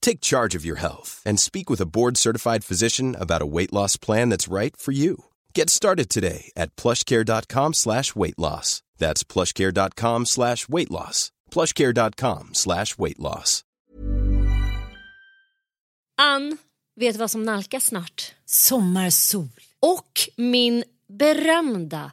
Take charge of your health and speak with a board-certified physician about a weight loss plan that's right for you. Get started today at plushcare.com slash weight loss. That's plushcare.com slash weight loss. plushcare.com slash weight loss. Ann, vet du vad som nalkas snart? Sommarsol. Och min berömda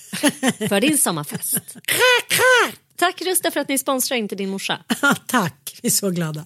för din sommarfest. Tack Rusta för att ni sponsrar Inte din morsa. Tack, vi är så glada.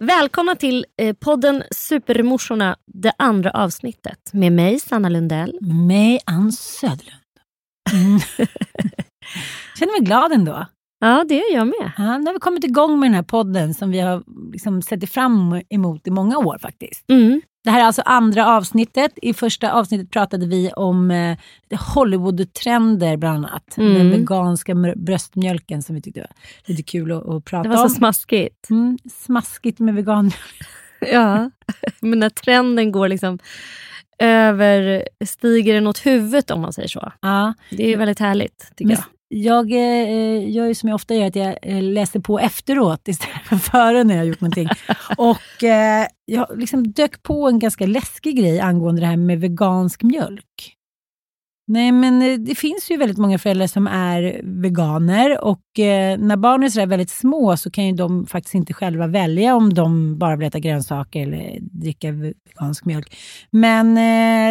Välkomna till eh, podden Supermorsorna, det andra avsnittet med mig Sanna Lundell. Mig Ann Söderlund. Mm. Känner mig glad ändå. Ja, det är jag med. Ja, nu har vi kommit igång med den här podden som vi har liksom sett fram emot i många år faktiskt. Mm. Det här är alltså andra avsnittet. I första avsnittet pratade vi om eh, Hollywood-trender bland annat. Mm. Den veganska bröstmjölken som vi tyckte var lite kul att, att prata Det var om. så smaskigt. mm, smaskigt med veganmjölk. Ja, men när trenden går liksom över, stiger den åt huvudet om man säger så. Ja, Det är väldigt härligt tycker men jag. Jag eh, gör ju som jag ofta gör, att jag eh, läser på efteråt istället för före när jag gjort någonting. Och eh, jag liksom dök på en ganska läskig grej angående det här med vegansk mjölk. Nej, men eh, det finns ju väldigt många föräldrar som är veganer och eh, när barnen är sådär väldigt små så kan ju de faktiskt inte själva välja om de bara vill äta grönsaker eller dricka vegansk mjölk. Men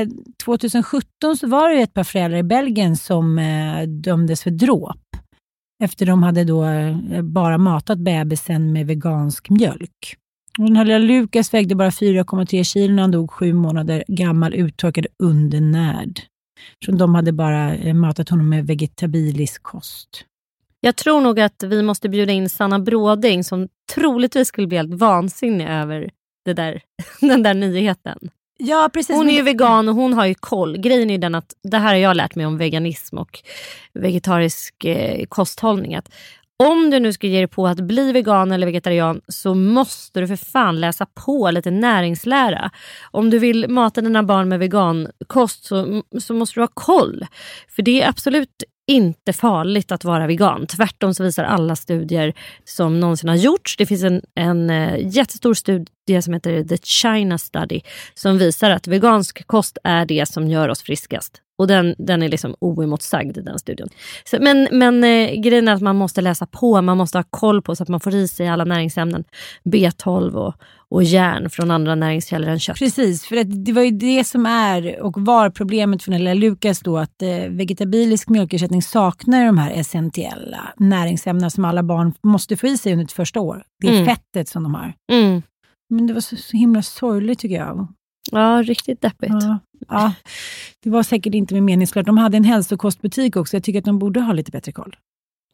eh, 2017 så var det ju ett par föräldrar i Belgien som eh, dömdes för dråp efter de hade då eh, bara matat bebisen med vegansk mjölk. Och den här lilla Lukas vägde bara 4,3 kilo när han dog sju månader gammal, uttorkad, undernärd. Så de hade bara eh, matat honom med vegetabilisk kost. Jag tror nog att vi måste bjuda in Sanna Bråding som troligtvis skulle bli helt vansinnig över det där, den där nyheten. Ja, precis. Hon är ju vegan och hon har ju koll. Grejen är den att det här har jag lärt mig om veganism och vegetarisk eh, kosthållning. Att om du nu ska ge dig på att bli vegan eller vegetarian så måste du för fan läsa på lite näringslära. Om du vill mata dina barn med vegankost så, så måste du ha koll. För det är absolut inte farligt att vara vegan. Tvärtom så visar alla studier som någonsin har gjorts. Det finns en, en eh, jättestor studie som heter The China Study som visar att vegansk kost är det som gör oss friskast. Och den, den är liksom oemotsagd den studien. Så, men men eh, grejen är att man måste läsa på, man måste ha koll på så att man får i sig alla näringsämnen. B12 och, och järn från andra näringskällor än kött. Precis, för att det var ju det som är och var problemet för den lilla Lukas då att eh, vegetabilisk mjölkersättning saknar de här essentiella näringsämnena som alla barn måste få i sig under ett första år. Det är mm. fettet som de har. Mm. Men det var så, så himla sorgligt tycker jag. Ja, riktigt deppigt. Ja, ja, det var säkert inte med meningsklart. De hade en hälsokostbutik också. Jag tycker att de borde ha lite bättre koll.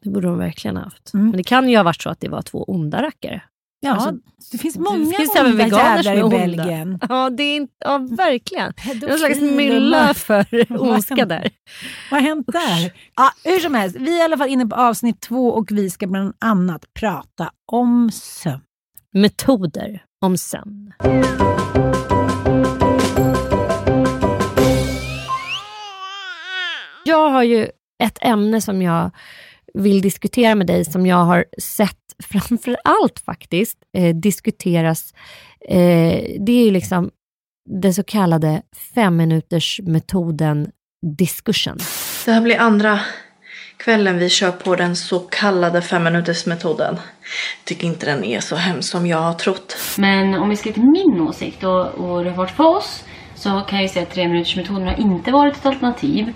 Det borde de verkligen ha haft. Mm. Men det kan ju ha varit så att det var två onda rackare. Ja, alltså, det finns många det finns onda jävlar i Belgien. Ja, det är inte, ja, verkligen. Är någon slags mylla för ondska där. Vad har hänt där? Ja, hur som helst, vi är i alla fall inne på avsnitt två och vi ska bland annat prata om sömn. Metoder om sömn. Jag har ju ett ämne som jag vill diskutera med dig som jag har sett framför allt faktiskt eh, diskuteras. Eh, det är ju liksom den så kallade femminutersmetoden discussion. Det här blir andra kvällen vi kör på den så kallade femminutersmetoden. Tycker inte den är så hemsk som jag har trott. Men om vi ska till min åsikt och, och det har varit för oss så kan jag säga att treminutersmetoden har inte varit ett alternativ.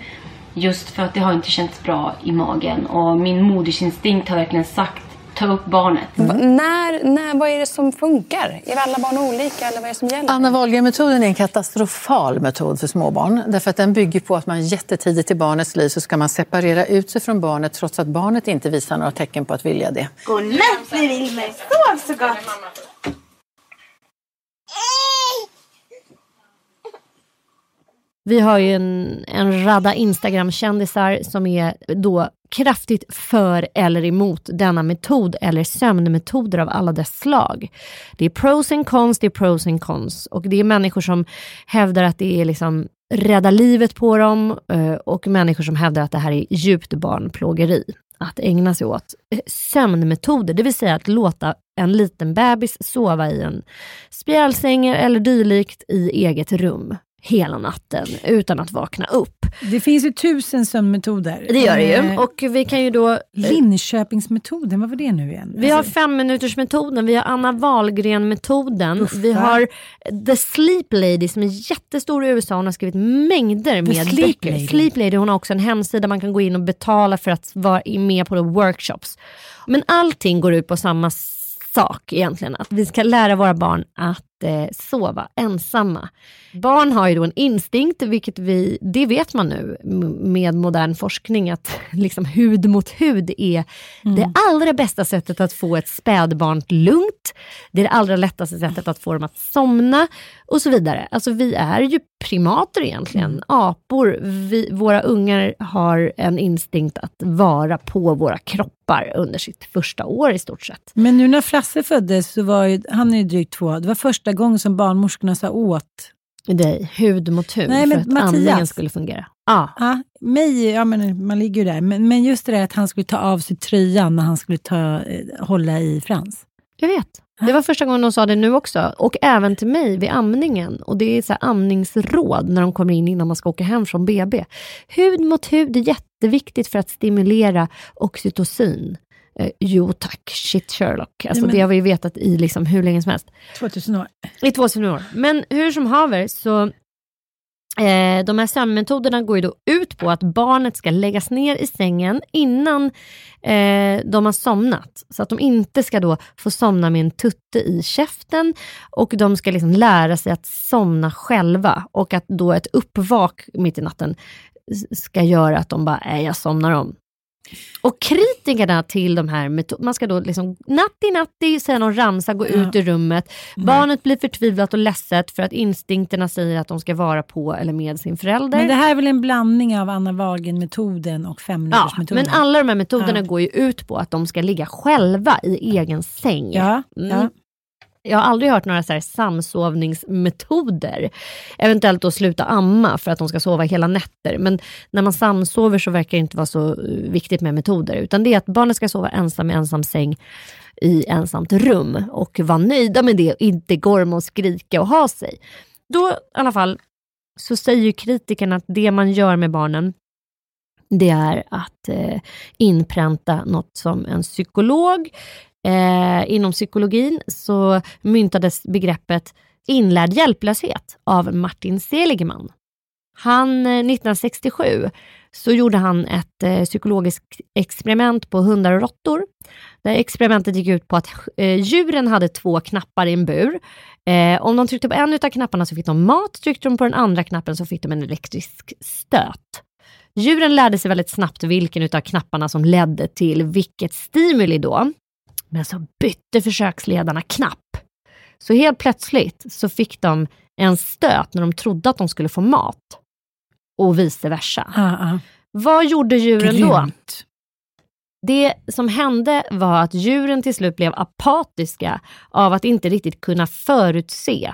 Just för att det har inte känts bra i magen och min modersinstinkt har verkligen sagt ta upp barnet. Mm. När, när, vad är det som funkar? Är alla barn olika eller vad är det som gäller? Anna Wahlgren-metoden är en katastrofal metod för småbarn. Därför att den bygger på att man jättetidigt i barnets liv så ska man separera ut sig från barnet trots att barnet inte visar några tecken på att vilja det. Godnatt Wilmer, sov så gott! Vi har ju en, en radda Instagram-kändisar som är då kraftigt för eller emot denna metod eller sömnmetoder av alla dess slag. Det är pros and cons, det är pros and cons och det är människor som hävdar att det är liksom rädda livet på dem eh, och människor som hävdar att det här är djupt barnplågeri. Att ägna sig åt eh, sömnmetoder, det vill säga att låta en liten bebis sova i en spjälsäng eller dylikt i eget rum hela natten utan att vakna upp. Det finns ju tusen sömnmetoder. Det gör det ju. Eh, och vi kan ju då... Linköpingsmetoden, vad var det nu igen? Vi har alltså- femminutersmetoden, vi har Anna Wahlgren-metoden, vi har The Sleep Lady som är jättestor i USA. Hon har skrivit mängder med Sleep böcker. Lady. Sleep Lady, hon har också en hemsida man kan gå in och betala för att vara med på workshops. Men allting går ut på samma sak egentligen, att vi ska lära våra barn att eh, sova ensamma. Barn har ju då en instinkt, vilket vi, det vet man nu med modern forskning, att liksom hud mot hud är mm. det allra bästa sättet att få ett spädbarn lugnt. Det är det allra lättaste sättet att få dem att somna och så vidare. Alltså vi är ju primater egentligen, mm. apor. Vi, våra ungar har en instinkt att vara på våra kroppar under sitt första år i stort sett. Men nu när Frasse föddes, så var ju, han är ju drygt två, det var första gången som barnmorskorna sa åt dig, hud mot hud, Nej, för att Mattias. andningen skulle fungera. Ja. ja, mig, ja men man ligger ju där. Men, men just det där att han skulle ta av sig tröjan när han skulle ta, eh, hålla i Frans. Jag vet. Det var första gången de sa det nu också. Och även till mig vid amningen. Och det är så amningsråd när de kommer in innan man ska åka hem från BB. Hud mot hud är jätteviktigt för att stimulera oxytocin. Eh, jo tack, shit Sherlock. Alltså, Nej. Det har vi vetat i liksom hur länge som helst. 2000 år. I 2000 år. Men hur som haver så eh, de här sömnmetoderna går ju då ut på att barnet ska läggas ner i sängen innan eh, de har somnat. Så att de inte ska då få somna med en tutte i käften och de ska liksom lära sig att somna själva och att då ett uppvak mitt i natten ska göra att de bara, är jag somnar om. Och kritikerna till de här metoderna, man ska då liksom natti natti säga någon ramsa, gå ut ur rummet. Mm. Barnet blir förtvivlat och ledset för att instinkterna säger att de ska vara på eller med sin förälder. Men det här är väl en blandning av Anna Wagen-metoden och Ja, femminutersmetoden? men alla de här metoderna Ja. går ju ut på att de ska ligga själva i egen säng. Ja, Mm. ja. Jag har aldrig hört några så här samsovningsmetoder. Eventuellt att sluta amma för att de ska sova hela nätter. Men när man samsover så verkar det inte vara så eh, viktigt med metoder. Utan det är att barnet ska sova ensam i ensam säng i ensamt rum och vara nöjda med det och inte gorma och skrika och ha sig. Då i alla fall så säger ju kritikerna att det man gör med barnen det är att eh, inpränta något som en psykolog Eh, inom psykologin så myntades begreppet inlärd hjälplöshet av Martin Seligman. Han, eh, 1967 så gjorde han ett eh, psykologiskt experiment på hundar och råttor. Det experimentet gick ut på att eh, djuren hade två knappar i en bur. Eh, om de tryckte på en av knapparna så fick de mat, tryckte de på den andra knappen så fick de en elektrisk stöt. Djuren lärde sig väldigt snabbt vilken av knapparna som ledde till vilket stimuli då. Men så bytte försöksledarna knapp. Så helt plötsligt så fick de en stöt när de trodde att de skulle få mat. Och vice versa. Ah, ah. Vad gjorde djuren då? Grymt. Det som hände var att djuren till slut blev apatiska av att inte riktigt kunna förutse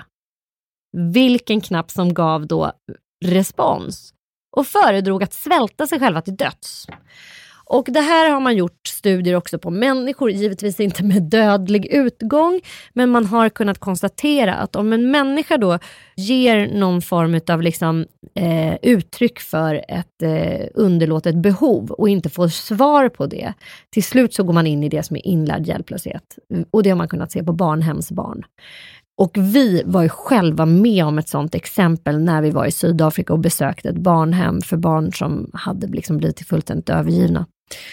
vilken knapp som gav då respons och föredrog att svälta sig själva till döds. Och det här har man gjort studier också på människor, givetvis inte med dödlig utgång, men man har kunnat konstatera att om en människa då ger någon form av liksom, eh, uttryck för ett eh, underlåtet behov och inte får svar på det, till slut så går man in i det som är inlärd hjälplöshet. Och det har man kunnat se på barnhemsbarn. Och vi var ju själva med om ett sånt exempel när vi var i Sydafrika och besökte ett barnhem för barn som hade liksom blivit fullständigt övergivna.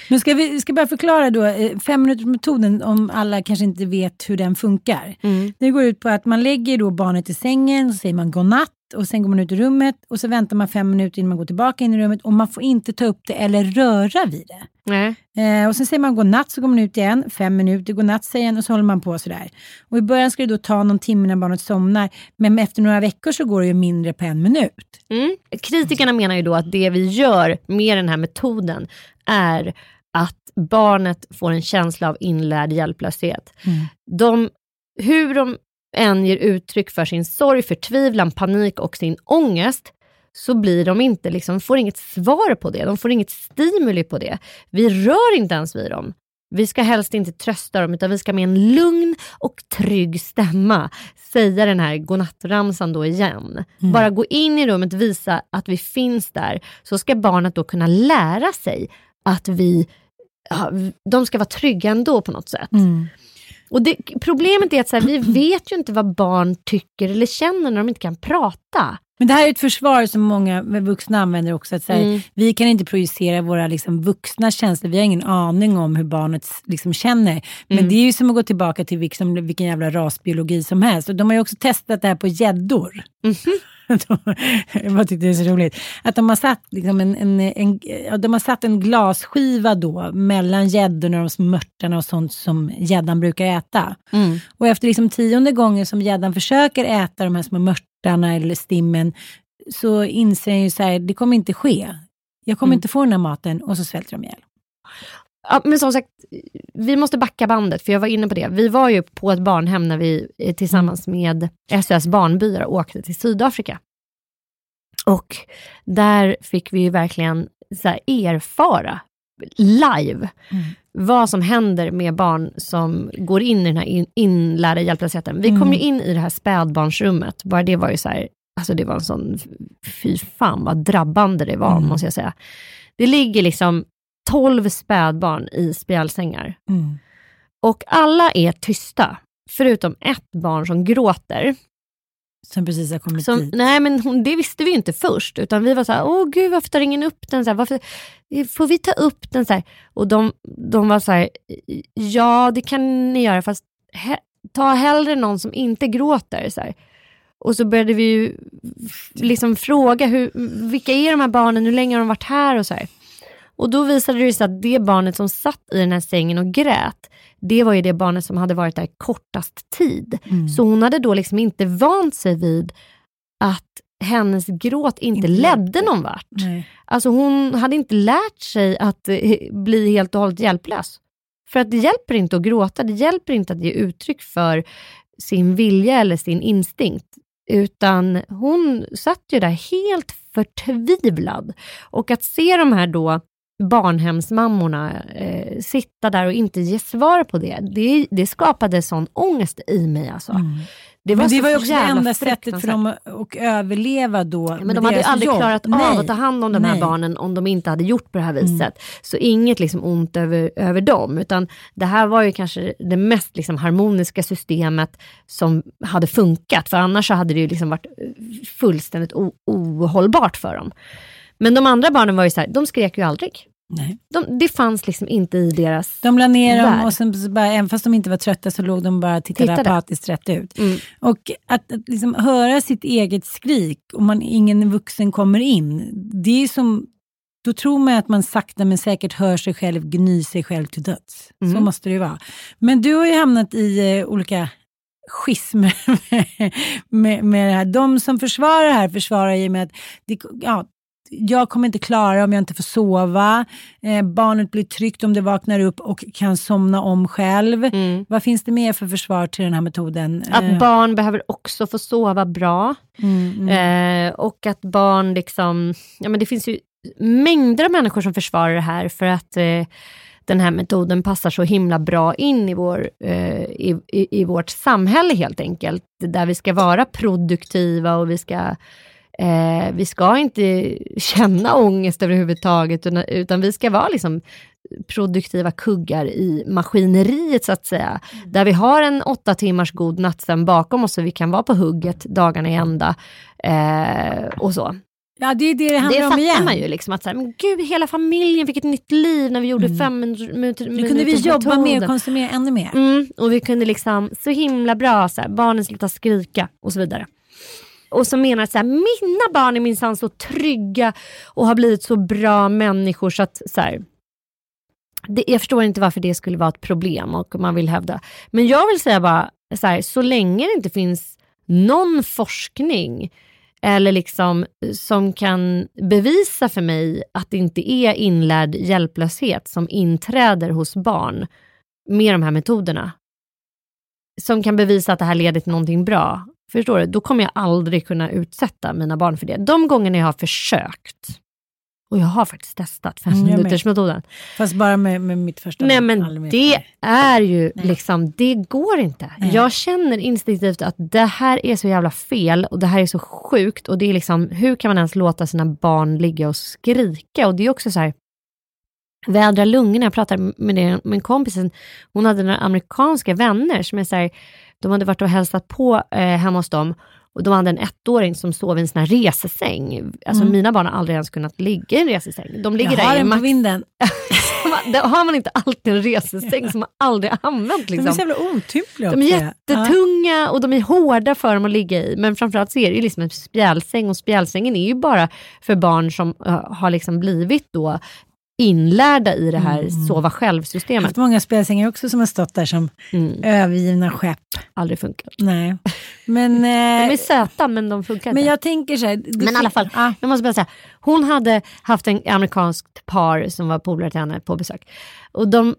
Men ska vi ska bara förklara då, eh, femminutersmetoden om alla kanske inte vet hur den funkar. Det går ut på att man lägger då barnet i sängen, så säger man godnatt och sen går man ut i rummet och så väntar man fem minuter innan man går tillbaka in i rummet och man får inte ta upp det eller röra vid det. Nej. Eh, och sen säger man godnatt så går man ut igen, fem minuter, godnatt säger en och så håller man på sådär. Och i början ska det då ta någon timme när barnet somnar, men efter några veckor så går det ju mindre på en minut. Mm. Kritikerna menar ju då att det vi gör med den här metoden är att barnet får en känsla av inlärd hjälplöshet. De, hur de än ger uttryck för sin sorg, förtvivlan, panik och sin ångest så blir de inte, liksom, får inget svar på det. De får inget stimuli på det. Vi rör inte ens vid dem. Vi ska helst inte trösta dem utan vi ska med en lugn och trygg stämma säga den här godnattramsan då igen. Bara gå in i rummet, visa att vi finns där. Så ska barnet då kunna lära sig att vi, ja, de ska vara trygga ändå på något sätt. Och det, problemet är att så här, vi vet ju inte vad barn tycker eller känner när de inte kan prata. Men det här är ett försvar som många vuxna använder också. Att säga, Mm. Vi kan inte projicera våra liksom, vuxna känslor. Vi har ingen aning om hur barnet liksom, känner. Men Mm. det är ju som att gå tillbaka till vilken, vilken jävla rasbiologi som helst. Och de har ju också testat det här på gäddor. Mhm. Jag tyckte det är så roligt. Att de har satt, liksom en, en, en, de har satt en glasskiva då mellan gäddorna och de små mörtarna och sånt som gäddan brukar äta. Mm. Och efter liksom tionde gången som gäddan försöker äta de här små mörtarna eller stimmen så inser den ju så här, det kommer inte ske. Jag kommer Mm. inte få den här maten och så svälter de ihjäl. Ja, men som sagt, vi måste backa bandet, för jag var inne på det. Vi var ju på ett barnhem när vi eh, tillsammans med SOS Barnbyar åkte till Sydafrika. Och där fick vi ju verkligen så erfara live vad som händer med barn som går in i den här in, inlärda hjälplösheten. Vi kom ju in i det här spädbarnsrummet, bara det var ju så här, alltså det var en sån, fy fan vad drabbande det var, måste jag säga. Det ligger liksom 12 spädbarn i spjälsängar. Mm. Och alla är tysta, förutom ett barn som gråter. Som precis har kommit Som, dit. nej, men hon, det visste vi ju inte först, utan vi var så här, åh gud, varför tar ingen upp den? Så här, varför, får vi ta upp den? Så här, och de, de var så här, ja det kan ni göra, fast he, ta hellre någon som inte gråter. Så här. Och så började vi ju liksom fråga, hur, vilka är de här barnen, hur länge har de varit här? Och så här. Och då visade det sig att det barnet som satt i den här sängen och grät, det var ju det barnet som hade varit där kortast tid. Mm. Så hon hade då liksom inte vant sig vid att hennes gråt inte, Inte ledde någon vart. Nej. Alltså hon hade inte lärt sig att eh, bli helt och hållet hjälplös. För att det hjälper inte att gråta, det hjälper inte att ge uttryck för sin vilja eller sin instinkt. Utan hon satt ju där helt förtvivlad. Och att se de här då barnhemsmammorna eh, sitta där och inte ge svar på det, det, det skapade sån ångest i mig. Alltså. Mm. Det var, Men det var ju också det enda sättet för dem att, överleva då. Ja, men de hade ju aldrig jobb. klarat av Nej. att ta hand om de här Nej. Mm. barnen om de inte hade gjort på det här viset. Så inget liksom ont över, över dem, utan det här var ju kanske det mest liksom harmoniska systemet som hade funkat, för annars hade det ju liksom varit eh, fullständigt ohållbart för dem. Men de andra barnen var ju så här, de skrek ju aldrig. Nej. De, det fanns liksom inte i deras... De la ner dem Värld. och sen så bara, även fast de inte var trötta så låg de bara och tittade, Tittade. apatiskt rätt ut. Mm. Och att, att liksom höra sitt eget skrik och man, ingen vuxen kommer in, det är som, då tror man att man sakta men säkert hör sig själv gny sig själv till döds. Så Mm. måste det ju vara. Men du har ju hamnat i eh, olika schismer med, med, med det här. De som försvarar det här försvarar ju med att det, ja, jag kommer inte klara om jag inte får sova. Eh, barnet blir tryggt om det vaknar upp och kan somna om själv. Mm. Vad finns det mer för försvar till den här metoden? Att Eh, barn behöver också få sova bra. mm, mm. Eh, och att barn liksom, ja men det finns ju mängder av människor som försvarar det här för att eh, den här metoden passar så himla bra in i, vår, eh, i, i, i vårt samhälle helt enkelt. Där vi ska vara produktiva och vi ska Eh, vi ska inte känna ångest överhuvudtaget, utan, utan vi ska vara liksom produktiva kuggar i maskineriet så att säga. Där vi har en åtta timmars god nattsömn bakom oss så vi kan vara på hugget dagarna i ända. Eh, och så. Ja, det är det det handlar Det om fattar igen. man ju, liksom, att så här, men gud, hela familjen fick ett nytt liv när vi gjorde Mm. fem minuter Nu kunde vi jobba mer och konsumera ännu mer. Mm, och vi kunde liksom, så himla bra, så här, barnen slutar skrika och så vidare. Och som menar att så här, mina barn är minsann så trygga och har blivit så bra människor så att så här, det, jag förstår inte varför det skulle vara ett problem och man vill hävda. Men jag vill säga bara, så, här, så länge det inte finns någon forskning eller liksom som kan bevisa för mig att det inte är inlärd hjälplöshet som inträder hos barn med de här metoderna. Som kan bevisa att det här leder till någonting bra. Förstår du? Då kommer jag aldrig kunna utsätta mina barn för det. De gångerna jag har försökt, och jag har faktiskt testat fem Mm, minuters metoden. Fast bara med, med mitt första Nej men det är ju Nej. liksom, det går inte. Nej. Jag känner instinktivt att det här är så jävla fel och det här är så sjukt och det är liksom, hur kan man ens låta sina barn ligga och skrika? Och det är också så här, vädra lungorna, jag pratade med, en kompis, hon hade några amerikanska vänner som är så här, de hade varit och hälsat på eh, hemma hos dem och de hade en ettåring som sov i en sån här resesäng. Alltså Mm. mina barn har aldrig ens kunnat ligga i en resesäng. De ligger Jag där har en på max vinden. Där har man inte alltid en resesäng som man aldrig använt. De är Liksom. så jävla otympliga De är jättetunga och de är hårda för dem att ligga i. Men framförallt så är det ju liksom en spjälsäng och spjälsängen är ju bara för barn som uh, har liksom blivit då inlärda i det här Mm. sova Jag har själv-systemet. haft många spelsängar också som har stått där som Mm. övergivna skepp. Aldrig funkat. Nej. Men, De är eh, söta men de funkar men inte. jag tänker så här. det Men i alla fall, Ja. jag måste bara säga, hon hade haft en amerikanskt par som var polare till henne på besök. Och de,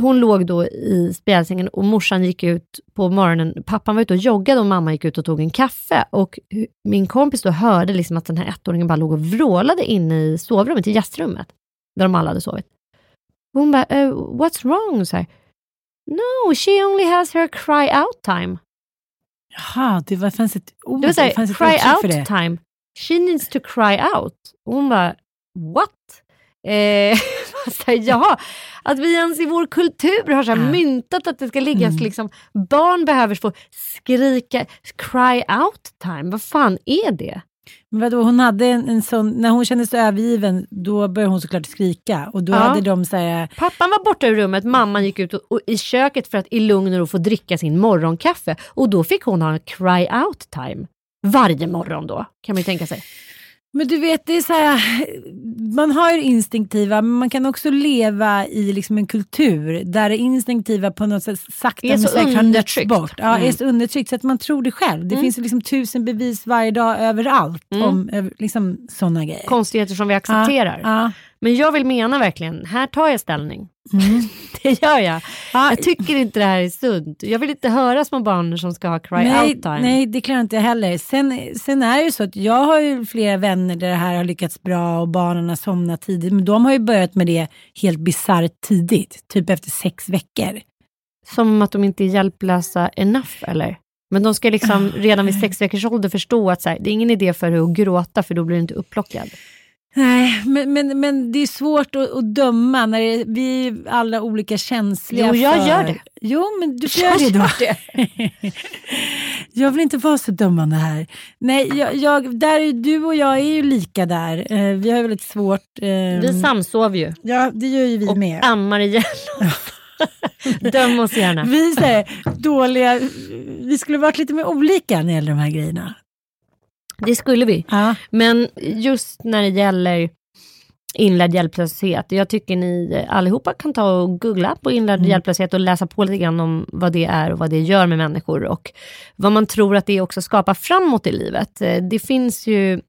hon låg då i spjälsängen och morsan gick ut på morgonen, pappan var ute och joggade och mamma gick ut och tog en kaffe. Och min kompis då hörde liksom att den här ettåringen bara låg och vrålade inne i sovrummet, i gästrummet, där de alla hade sovit. Hon bara, "Eh, what's wrong? Så här, no, she only has her cry out time. Jaha, det var, fanns ett ord. Det var såhär, fanns ett cry för out det. time. She needs to cry out. Och hon bara, what? Eh, så här, jaha, att vi ens i vår kultur har så här myntat att det ska ligga Mm. liksom, barn behöver få skrika, cry out time, vad fan är det? Men vadå, hon hade en, en sån, när hon kände sig övergiven, då började hon såklart skrika. Och då Ja. hade de så här, Pappan var borta ur rummet, mamman gick ut och, och, i köket för att i lugn och ro få dricka sin morgonkaffe. Och då fick hon ha en cry out time. Varje morgon då, kan man ju tänka sig. Men du vet, det är så här, man har ju det instinktiva, men man kan också leva i liksom en kultur där det instinktiva på något sätt sakta men säkert har nötts bort. Ja, Mm. är så undertryckt så att man tror det själv. Det Mm. finns liksom tusen bevis varje dag överallt Mm. om över- liksom, sådana grejer. Konstigheter som vi accepterar. Ja, Men jag vill mena verkligen, här tar jag ställning. Mm. Det gör jag. ja. Jag tycker inte det här är sunt. Jag vill inte höra små barn som ska ha cry Nej, out time. nej, det klarar inte jag heller. Sen, sen är det ju så att jag har ju flera vänner där det här har lyckats bra och barnen har somnat tidigt. Men de har ju börjat med det helt bisarrt tidigt, typ efter sex veckor. Som att de inte är hjälplösa enough eller? Men de ska liksom redan vid sex veckors ålder förstå att så här, det är ingen idé för dig att gråta för då blir du inte upplockad. Nej, men, men, men det är svårt att, att döma när det, vi är alla olika känsliga Jo, jag för... gör det. Jo, men du göra det då. jag vill inte vara så dömande här. Nej, jag, jag, där är, du och jag är ju lika där. Eh, vi har väldigt svårt... Eh, Vi samsov ju Ja, det gör ju vi och med. ammar ihjäl. Döm oss gärna. Vi här, dåliga, vi skulle varit lite mer olika när det gäller de här grejerna. Det skulle vi. Ja. Men just när det gäller inlärd hjälplöshet, jag tycker ni allihopa kan ta och googla på inlärd Mm. hjälplöshet och läsa på lite grann om vad det är och vad det gör med människor och vad man tror att det också skapar framåt i livet. Eh, Det finns ju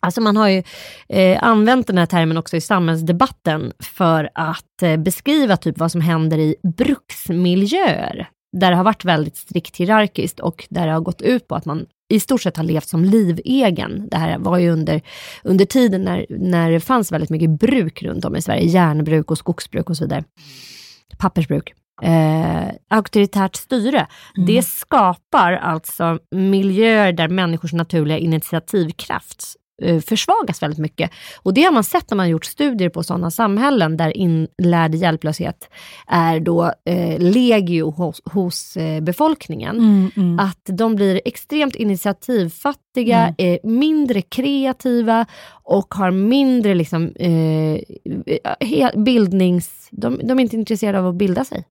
Alltså man har ju eh, använt den här termen också i samhällsdebatten för att eh, beskriva typ vad som händer i bruksmiljöer. Där det har varit väldigt strikt hierarkiskt och där det har gått ut på att man i stort sett har levt som livegen. Det här var ju under, under tiden när, när det fanns väldigt mycket bruk runt om i Sverige, järnbruk och skogsbruk och så vidare. Pappersbruk. Eh, auktoritärt styre. Det skapar alltså miljöer där människors naturliga initiativkraft försvagas väldigt mycket. Och det har man sett när man gjort studier på sådana samhällen där inlärd hjälplöshet är då eh, legio hos, hos eh, befolkningen Mm, mm. att de blir extremt initiativfattiga, är mindre kreativa och har mindre liksom, eh, he- bildnings... De, de är inte intresserade av att bilda sig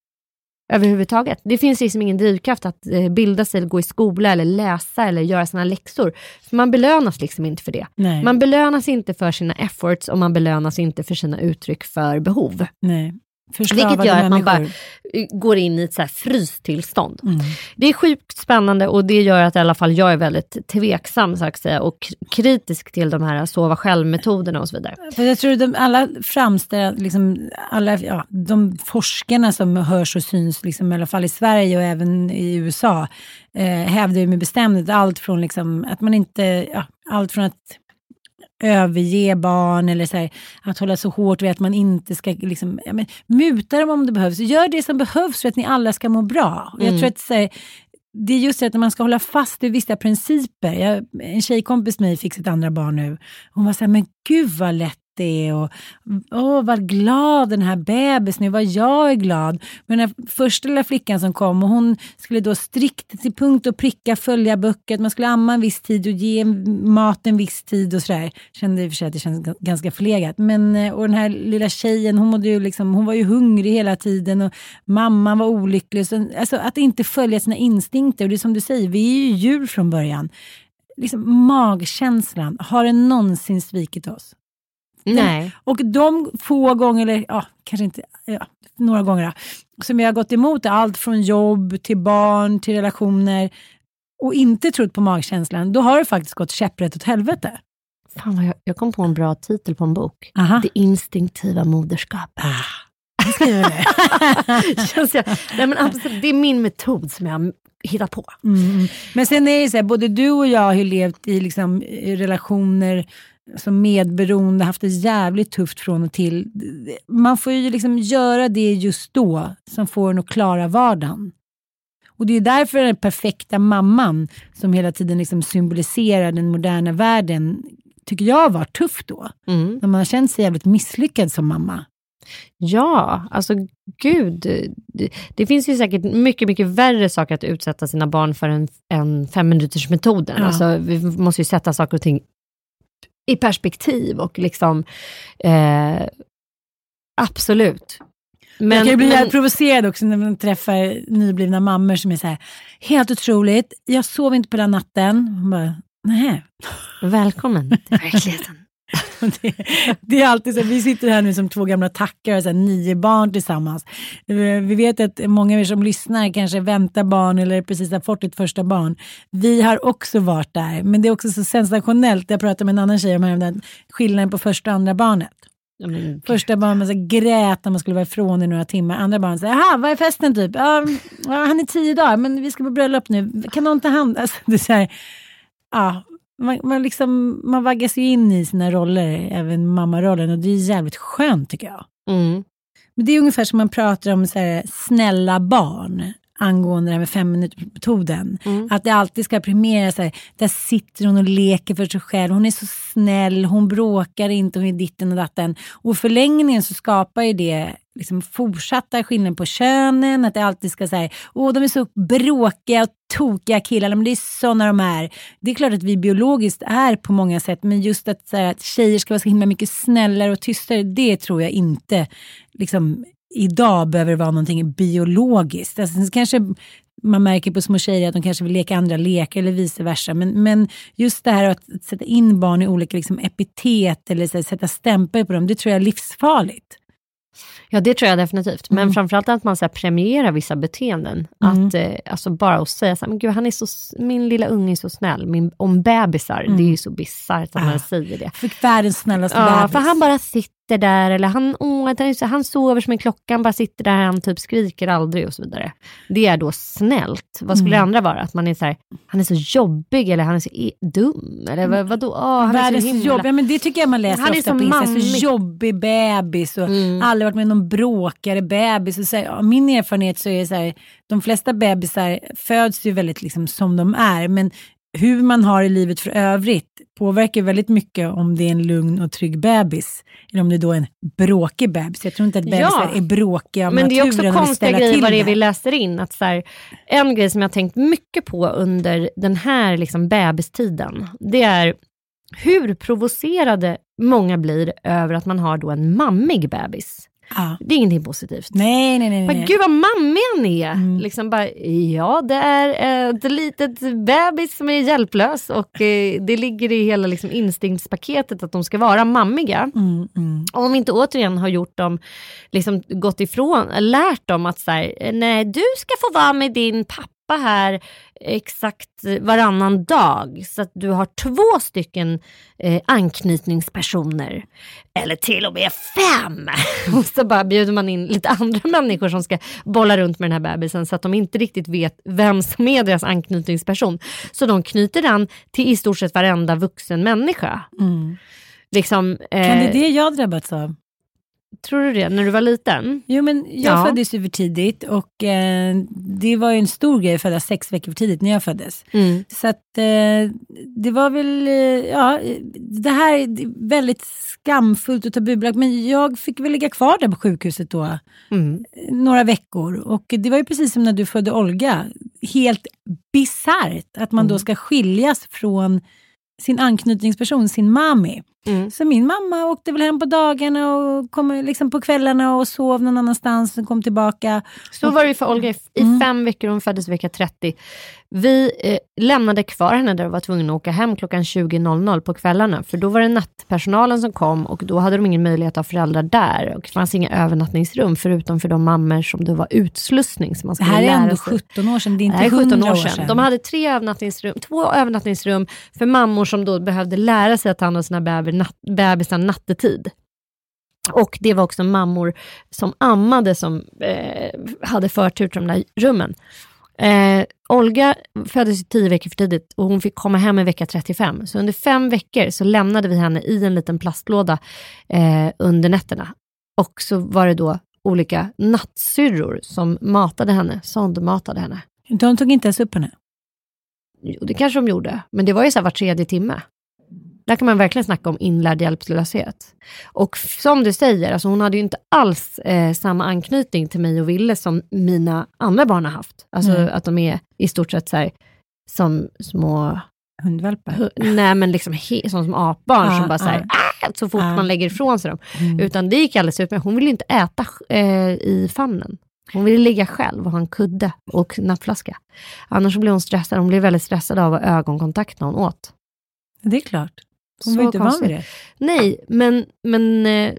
överhuvudtaget. Det finns liksom ingen drivkraft att eh, bilda sig, eller gå i skola, eller läsa eller göra sina läxor. För man belönas liksom inte för det. Nej. Man belönas inte för sina efforts och man belönas inte för sina uttryck för behov. Nej. Vilket gör att man bara människor. eh, går in i ett så här frystillstånd. Mm. Det är sjukt spännande och det gör att i alla fall jag är väldigt tveksam så att säga, och kritisk till de här sova själv-metoderna och så vidare. För jag tror de alla framställer, liksom, alla, ja, de forskarna som hörs och syns, liksom, i alla fall i Sverige och även i USA, eh, hävdar ju med bestämdhet allt från liksom, att man inte, ja, allt från att överge barn eller så här, att hålla så hårt vid att man inte ska liksom, ja, men, muta dem om det behövs. Gör det som behövs för att ni alla ska må bra. Och jag Mm. tror att så här, det är just det att man ska hålla fast vid vissa principer. Jag, en tjejkompis med mig fick sitt andra barn nu. Hon var så här, men gud vad lätt det och åh vad glad den här bebisen är, vad jag är glad. Men den här första lilla flickan som kom och hon skulle då strikt till punkt och pricka följa böcker, man skulle amma en viss tid och ge mat en viss tid och sådär. Kände i och för sig att det kändes ganska förlegat. Men, eh, och den här lilla tjejen, hon, mådde ju liksom, hon var ju hungrig hela tiden och mamman var olycklig. Så, alltså att inte följa sina instinkter. Och det är som du säger, vi är ju djur från början. Liksom magkänslan, har den någonsin svikit oss? Nej. Och de få gånger, eller ja, kanske inte, ja, några gånger, som jag har gått emot allt från jobb till barn till relationer och inte trott på magkänslan, då har det faktiskt gått käpprätt åt helvete. Fan vad jag, jag kom på en bra titel på en bok. Aha. Det instinktiva moderskapet. Känns jag, nej men absolut, det är min metod som jag har hittat på. Mm. Men sen är det så här, både du och jag har ju levt i liksom, i relationer som medberoende, haft det jävligt tufft från och till. Man får ju liksom göra det just då som får en att klara vardagen. Och det är därför den perfekta mamman som hela tiden liksom symboliserar den moderna världen, tycker jag var tuff då. Mm. När man har känt sig jävligt misslyckad som mamma. Ja, alltså gud. Det, det finns ju säkert mycket, mycket värre saker att utsätta sina barn för än, än fem minuters metoden. Ja. Alltså, vi måste ju sätta saker och ting i perspektiv och liksom eh, absolut. jag kan ju bli men- provocerad också när man träffar nyblivna mammor som är så här, helt otroligt, jag sov inte på den natten. Hon bara, Nej. Välkommen till verkligheten. det, det är alltid så, vi sitter här nu som två gamla tackar och så här, nio barn tillsammans. Vi vet att många av er som lyssnar kanske väntar barn eller precis har fått ett första barn. Vi har också varit där, men det är också så sensationellt. Jag pratade med en annan tjej om häromdagen, skillnaden på första och andra barnet. Men, Första barnet man grät när man skulle vara ifrån i några timmar. Andra barnet säger, jaha, vad är festen typ? Ja, han är tio dagar, men vi ska på bröllop nu. Kan någon ta hand? Alltså, det är så här, ja, man, man, liksom, man vaggas ju in i sina roller, även mammarollen, och det är jävligt skönt tycker jag. mm. Men det är ungefär som man pratar om så här, snälla barn angående det här med femminutersmetoden. Mm. Att det alltid ska premiera så här, där sitter hon och leker för sig själv, hon är så snäll, hon bråkar inte, hon är ditten och datten. Och förlängningen så skapar ju det liksom fortsatta skillnader på könen, att det alltid ska säga, åh de är så bråkiga och tokiga killar, men det är sådana de är. Det är klart att vi biologiskt är på många sätt, men just att, så här, att tjejer ska vara så himla mycket snällare och tystare, det tror jag inte liksom, idag behöver vara någonting biologiskt. Alltså, sen kanske man märker på små tjejer att de kanske vill leka andra lekar eller vice versa. Men, men just det här att sätta in barn i olika liksom, epitet eller så här, sätta stämpel på dem, det tror jag är livsfarligt. Ja det tror jag definitivt. Men Mm. framförallt att man så premierar vissa beteenden. Mm. Att, eh, alltså bara att säga så här, men gud, han är så, min lilla unge är så snäll. Min, om bebisar, Mm. det är ju så bisarrt att Ah. man säger det. Fick världens snällaste Ja, bebis. för han bara sitter där, eller han, åh, han, är sover som en klocka, han bara sitter där, han typ skriker aldrig och så vidare. Det är då snällt. Vad skulle Mm. det andra vara? Att man är så här, han är så jobbig eller han är så dum? Eller vad, vadå? Åh, han är Världens så himla... jobb, ja, men det tycker jag man läser Han är ofta så på Insta. Så jobbig bebis och Mm. aldrig varit med någon bråkigare bebis. Och så här, min erfarenhet så är det så här, de flesta bebisar föds ju väldigt liksom som de är, men hur man har i livet för övrigt påverkar väldigt mycket om det är en lugn och trygg bebis. Eller om det då är en bråkig bebis. Jag tror inte att bebisar Ja. är bråkiga Men det är också konstiga grejer vad det är vi läser in. Att så här, en grej som jag har tänkt mycket på under den här liksom bebistiden, det är hur provocerade många blir över att man har då en mammig bebis. Ja. Det är ingenting positivt. Nej, nej, nej. Bara, nej. Gud vad mammig han är! Mm. Liksom bara, ja, det är ett litet bebis som är hjälplös och eh, det ligger i hela liksom, instinktspaketet att de ska vara mammiga. Mm, mm. Om vi inte återigen har gjort dem, liksom gått ifrån, lärt dem att så här, nej du ska få vara med din pappa här exakt varannan dag. Så att du har två stycken eh, anknytningspersoner. Eller till och med fem. Och så bara bjuder man in lite andra människor som ska bolla runt med den här bebisen så att de inte riktigt vet vem som är deras anknytningsperson. Så de knyter an till i stort sett varenda vuxen människa. Mm. Liksom, Kan det eh, är det jag drabbats av? Tror du det? När du var liten? Jo, men jag Ja. föddes ju för tidigt och eh, det var ju en stor grej att födas sex veckor för tidigt när jag föddes. Mm. Så att eh, det var väl, eh, ja, det här är väldigt skamfullt och tabubelagt men jag fick väl ligga kvar där på sjukhuset då Mm. några veckor och det var ju precis som när du födde Olga, helt bisarrt att man Mm. då ska skiljas från sin anknytningsperson, sin mami. Mm. Så min mamma åkte väl hem på dagarna och kom liksom på kvällarna och sov någon annanstans och kom tillbaka. Så var det för Olga i i Mm. fem veckor, hon föddes vecka 30. Vi eh, lämnade kvar henne där och var tvungna att åka hem klockan 20.00 på kvällarna. För då var det nattpersonalen som kom och då hade de ingen möjlighet att ha föräldrar där. Och det fanns inga övernattningsrum förutom för de mammor som då var utslussning. Som man Det här är ändå sig. 17 år sedan, det är Det inte är 17 100 år sedan. De hade tre övernattningsrum, två övernattningsrum för mammor som då behövde lära sig att ta hand om sina bebisar, bebisar nattetid. Och det var också mammor som ammade som eh, hade förtur till de där rummen. Eh, Olga föddes tio veckor för tidigt och hon fick komma hem i vecka 35. Så under fem veckor så lämnade vi henne i en liten plastlåda eh, under nätterna. Och så var det då olika nattsyrror som matade henne, sondmatade henne. De tog inte ens upp henne. Jo, det kanske de gjorde, men det var ju så här var tredje timme. Där kan man verkligen snacka om inlärd hjälplöshet. Och som du säger, alltså hon hade ju inte alls eh, samma anknytning till mig och Ville som mina andra barn har haft. Alltså Nej. att de är i stort sett så här, som små, Hundvalpar. hu- nej men liksom he, som, apbarn Ah, som bara så här, ah. Så fort Ah. man lägger ifrån sig dem. Mm. Utan det gick alldeles utmärkt. Hon ville inte äta eh, i famnen. Hon ville ligga själv och ha en kudde och nappflaska. Annars blev hon stressad. Hon blev väldigt stressad av ögonkontakt när hon åt. Det är klart. Hon var inte van vid det. Nej, men, men eh,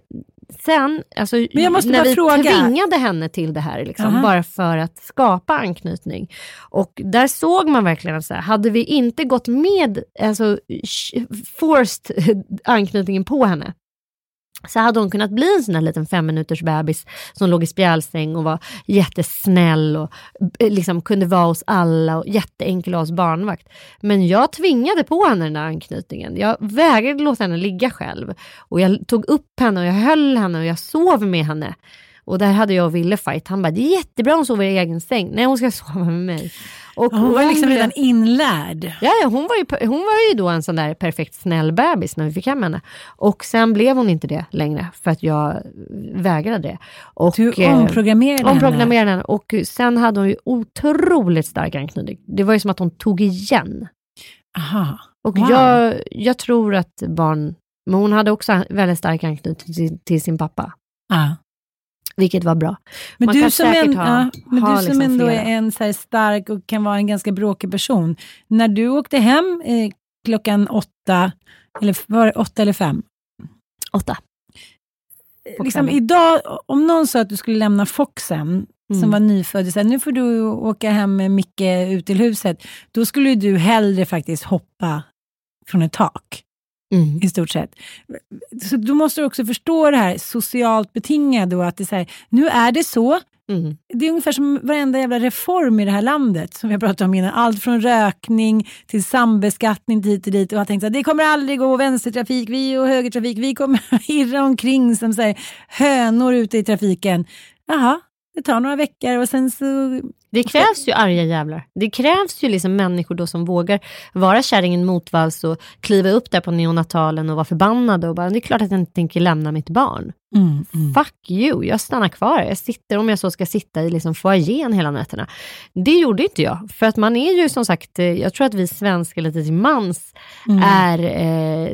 sen, alltså, när vi fråga. tvingade henne till det här, liksom, Aha. bara för att skapa anknytning. Och där såg man verkligen att hade vi inte gått med, alltså forced anknytningen på henne, så hade hon kunnat bli en sån där liten fem minuters bebis som låg i spjälsäng och var jättesnäll och eh, liksom kunde vara hos alla och jätteenkel att ha hos barnvakt. Men jag tvingade på henne den där anknytningen. Jag vägrade låta henne ligga själv. Och jag tog upp henne och jag höll henne och jag sov med henne. Och där hade jag och Ville fight. Han bara, det är jättebra hon sover i egen säng. Nej, hon ska sova med mig. Och Hon var liksom redan inlärd. Ja, ja hon, var ju, hon var ju då en sån där perfekt snäll bebis när vi fick hem henne. Och sen blev hon inte det längre för att jag vägrade det. Och, Du eh, omprogrammerade henne. omprogrammerade henne. Och sen hade hon ju otroligt stark anknytning. Det var ju som att hon tog igen. Aha. Och Wow. jag, jag tror att barn, men hon hade också väldigt stark anknytning till, till sin pappa. Ja. Vilket var bra. Men Man du kan som, en, ha- ja, men ha du som liksom ändå flera. är en så stark och kan vara en ganska bråkig person. När du åkte hem eh, klockan åtta, eller var det åtta eller fem? Åtta. På Liksom idag, om någon sa att du skulle lämna Foxen, som Mm. var nyfödd, och sa, nu får du åka hem med Micke ut till huset. Då skulle du hellre faktiskt hoppa från ett tak. Mm. i stort sett. Så då måste du också förstå det här socialt betingade och att det är så här, nu är det så. Mm. Det är ungefär som varenda jävla reform i det här landet som vi har pratat om innan. Allt från rökning till sambeskattning hit och dit. Och jag tänkte att det kommer aldrig gå vänstertrafik, vi och högertrafik, vi kommer irra omkring som så här, hönor ute i trafiken. Jaha, det tar några veckor och sen så... Det krävs ju arga jävlar. Det krävs ju liksom människor då som vågar vara kärringen motvalls och kliva upp där på neonatalen och vara förbannade och bara, det är klart att jag inte tänker lämna mitt barn. Mm, mm. Fuck you, jag stannar kvar. Jag sitter, om jag så ska sitta i liksom foajén hela nätterna. Det gjorde inte jag, för att man är ju som sagt, eh, jag tror att vi svenskar lite till mans Mm. är eh,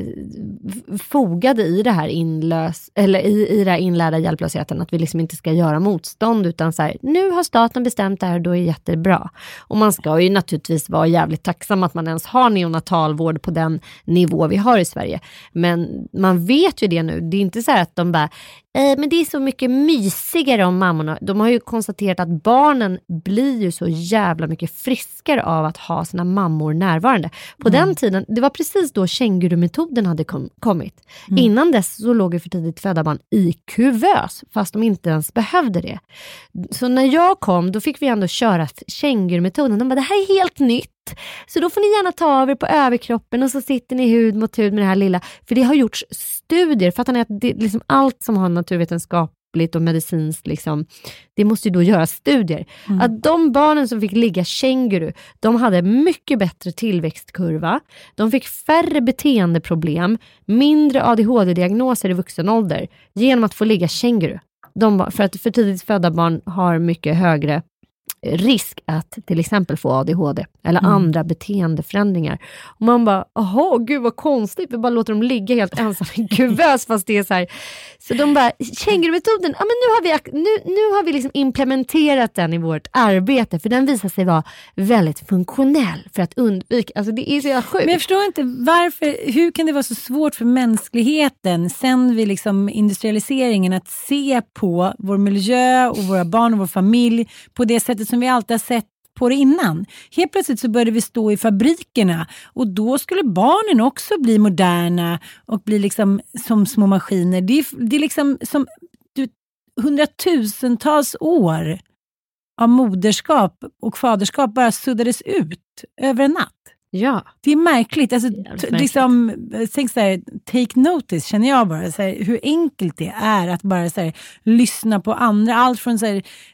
fogade i det här inlös, eller i, i det här inlärda hjälplösheten, att vi liksom inte ska göra motstånd, utan så här, nu har staten bestämt det här, då är det jättebra. Och man ska ju naturligtvis vara jävligt tacksam att man ens har neonatalvård på den nivå vi har i Sverige. Men man vet ju det nu, det är inte så här att de bara, men det är så mycket mysigare om mammorna. De har ju konstaterat att barnen blir ju så jävla mycket friskare av att ha sina mammor närvarande. På den tiden, det var precis då kängurumetoden hade kom, kommit. Innan dess så låg ju för tidigt födda barn i kuvös, fast de inte ens behövde det. Så när jag kom, då fick vi ändå köra kängurumetoden. De bara, det här är helt nytt. Så då får ni gärna ta av er på överkroppen och så sitter ni hud mot hud med det här lilla. För det har gjorts studier, fattar ni att det, liksom allt som har naturvetenskapligt och medicinskt, liksom, det måste ju då göras studier. Att de barnen som fick ligga känguru, de hade mycket bättre tillväxtkurva, de fick färre beteendeproblem, mindre ADHD-diagnoser i vuxen ålder genom att få ligga känguru. De, för att för tidigt födda barn har mycket högre risk att till exempel få ADHD eller Mm. andra beteendeförändringar. Och man bara, jaha, gud vad konstigt, vi bara låter dem ligga helt ensamma i en kuvös fast det är så här. Så de bara, kängurumetoden, ja men nu har vi, nu, nu har vi liksom implementerat den i vårt arbete för den visar sig vara väldigt funktionell för att undvika, alltså det är så jävla sjukt. Men jag förstår inte varför, hur kan det vara så svårt för mänskligheten sen vid liksom industrialiseringen att se på vår miljö och våra barn och vår familj på det sättet som vi alltid har sett på det innan. Helt plötsligt så började vi stå i fabrikerna och då skulle barnen också bli moderna och bli liksom som små maskiner. Det är, det är liksom som du, hundratusentals år av moderskap och faderskap bara suddades ut över en natt ja. Det är märkligt. Alltså, märkligt. liksom, tänk så här, take notice känner jag bara. Så här, hur enkelt det är att bara så här, lyssna på andra. Allt från så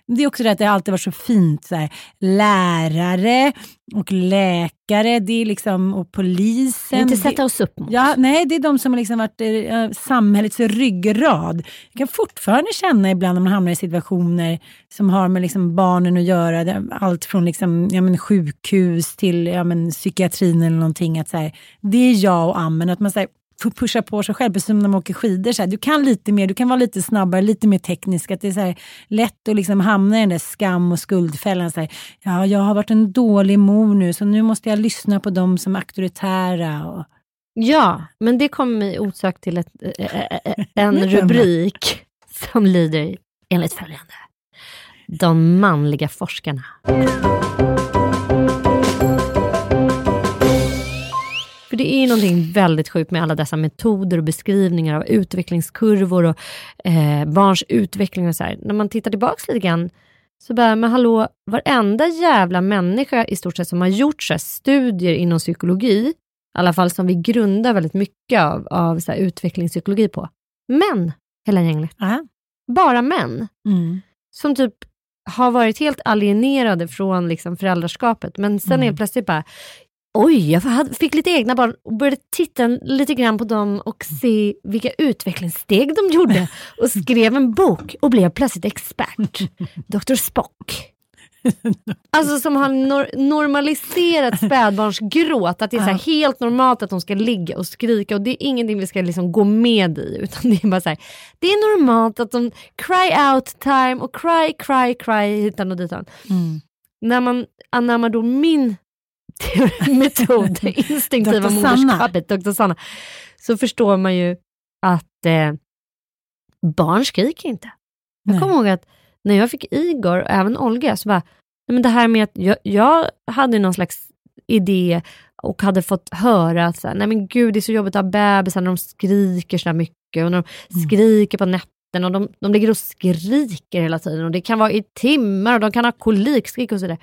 det är också det att det alltid varit så fint. Så lärare och läkare det är liksom, och polisen. Inte sätta oss upp mot. Ja, nej, det är de som har liksom varit eh, samhällets ryggrad. Jag kan fortfarande känna ibland när man hamnar i situationer som har med liksom barnen att göra, allt från liksom, ja, men sjukhus till ja, men psykiatrin eller någonting, att så här, det är jag och ammen, att man så här, pusha på sig själv, precis som när man åker skidor. Så här, du kan lite mer, du kan vara lite snabbare, lite mer teknisk. Att det är så här, lätt att liksom hamna i den där skam och skuldfällan. Så här, ja, jag har varit en dålig mor nu, så nu måste jag lyssna på dem som är auktoritära. Och, Ja, men det kommer mig osökt till ett, äh, äh, en rubrik som lyder enligt följande. De manliga forskarna. Det är ju någonting väldigt sjukt med alla dessa metoder och beskrivningar av utvecklingskurvor och eh, barns utveckling och så här. När man tittar tillbaka lite grann så bara, men hallå, varenda jävla människa i stort sett som har gjort så studier inom psykologi, i alla fall som vi grundar väldigt mycket av, av så utvecklingspsykologi på. Män, Engle. Ja. Bara män. Mm. Som typ har varit helt alienerade från liksom, föräldraskapet, men sen Mm. helt plötsligt bara, oj, jag fick lite egna barn och började titta lite grann på dem och se vilka utvecklingssteg de gjorde och skrev en bok och blev plötsligt expert. Dr. Spock. Alltså som har nor- normaliserat spädbarnsgråt, att det är så helt normalt att de ska ligga och skrika och det är ingenting vi ska liksom gå med i utan det är bara så här, det är normalt att de cry out time och cry, cry, cry hitan och ditan. Mm. När man anammar då min metod, det instinktiva moderskapet, Dr. Sanna, så förstår man ju att eh, barn skriker inte. Jag Nej. kommer ihåg att när jag fick Igor och även Olga, så bara, men det här med att jag, jag hade någon slags idé och hade fått höra att så här, nej men gud det är så jobbigt att ha bebisar när de skriker så mycket och när de Mm. skriker på nätterna och de, de ligger och skriker hela tiden och det kan vara i timmar och de kan ha kolikskrik och sådär.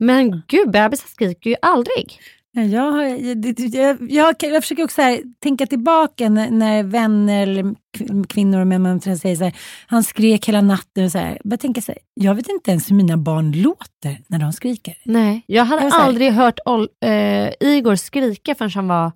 Men gud, bebisar skriker ju aldrig. Ja, Jag, har- jag, jag, jag, försöker också så här, tänka tillbaka när, när vänner eller kv- kvinnor man träffar säger så här, han skrek hela natten. Och så här. Jag, tänker så här, jag vet inte ens hur mina barn låter när de skriker. Nej, jag hade Jag aldrig hört Ol- eh, Igor skrika förrän han var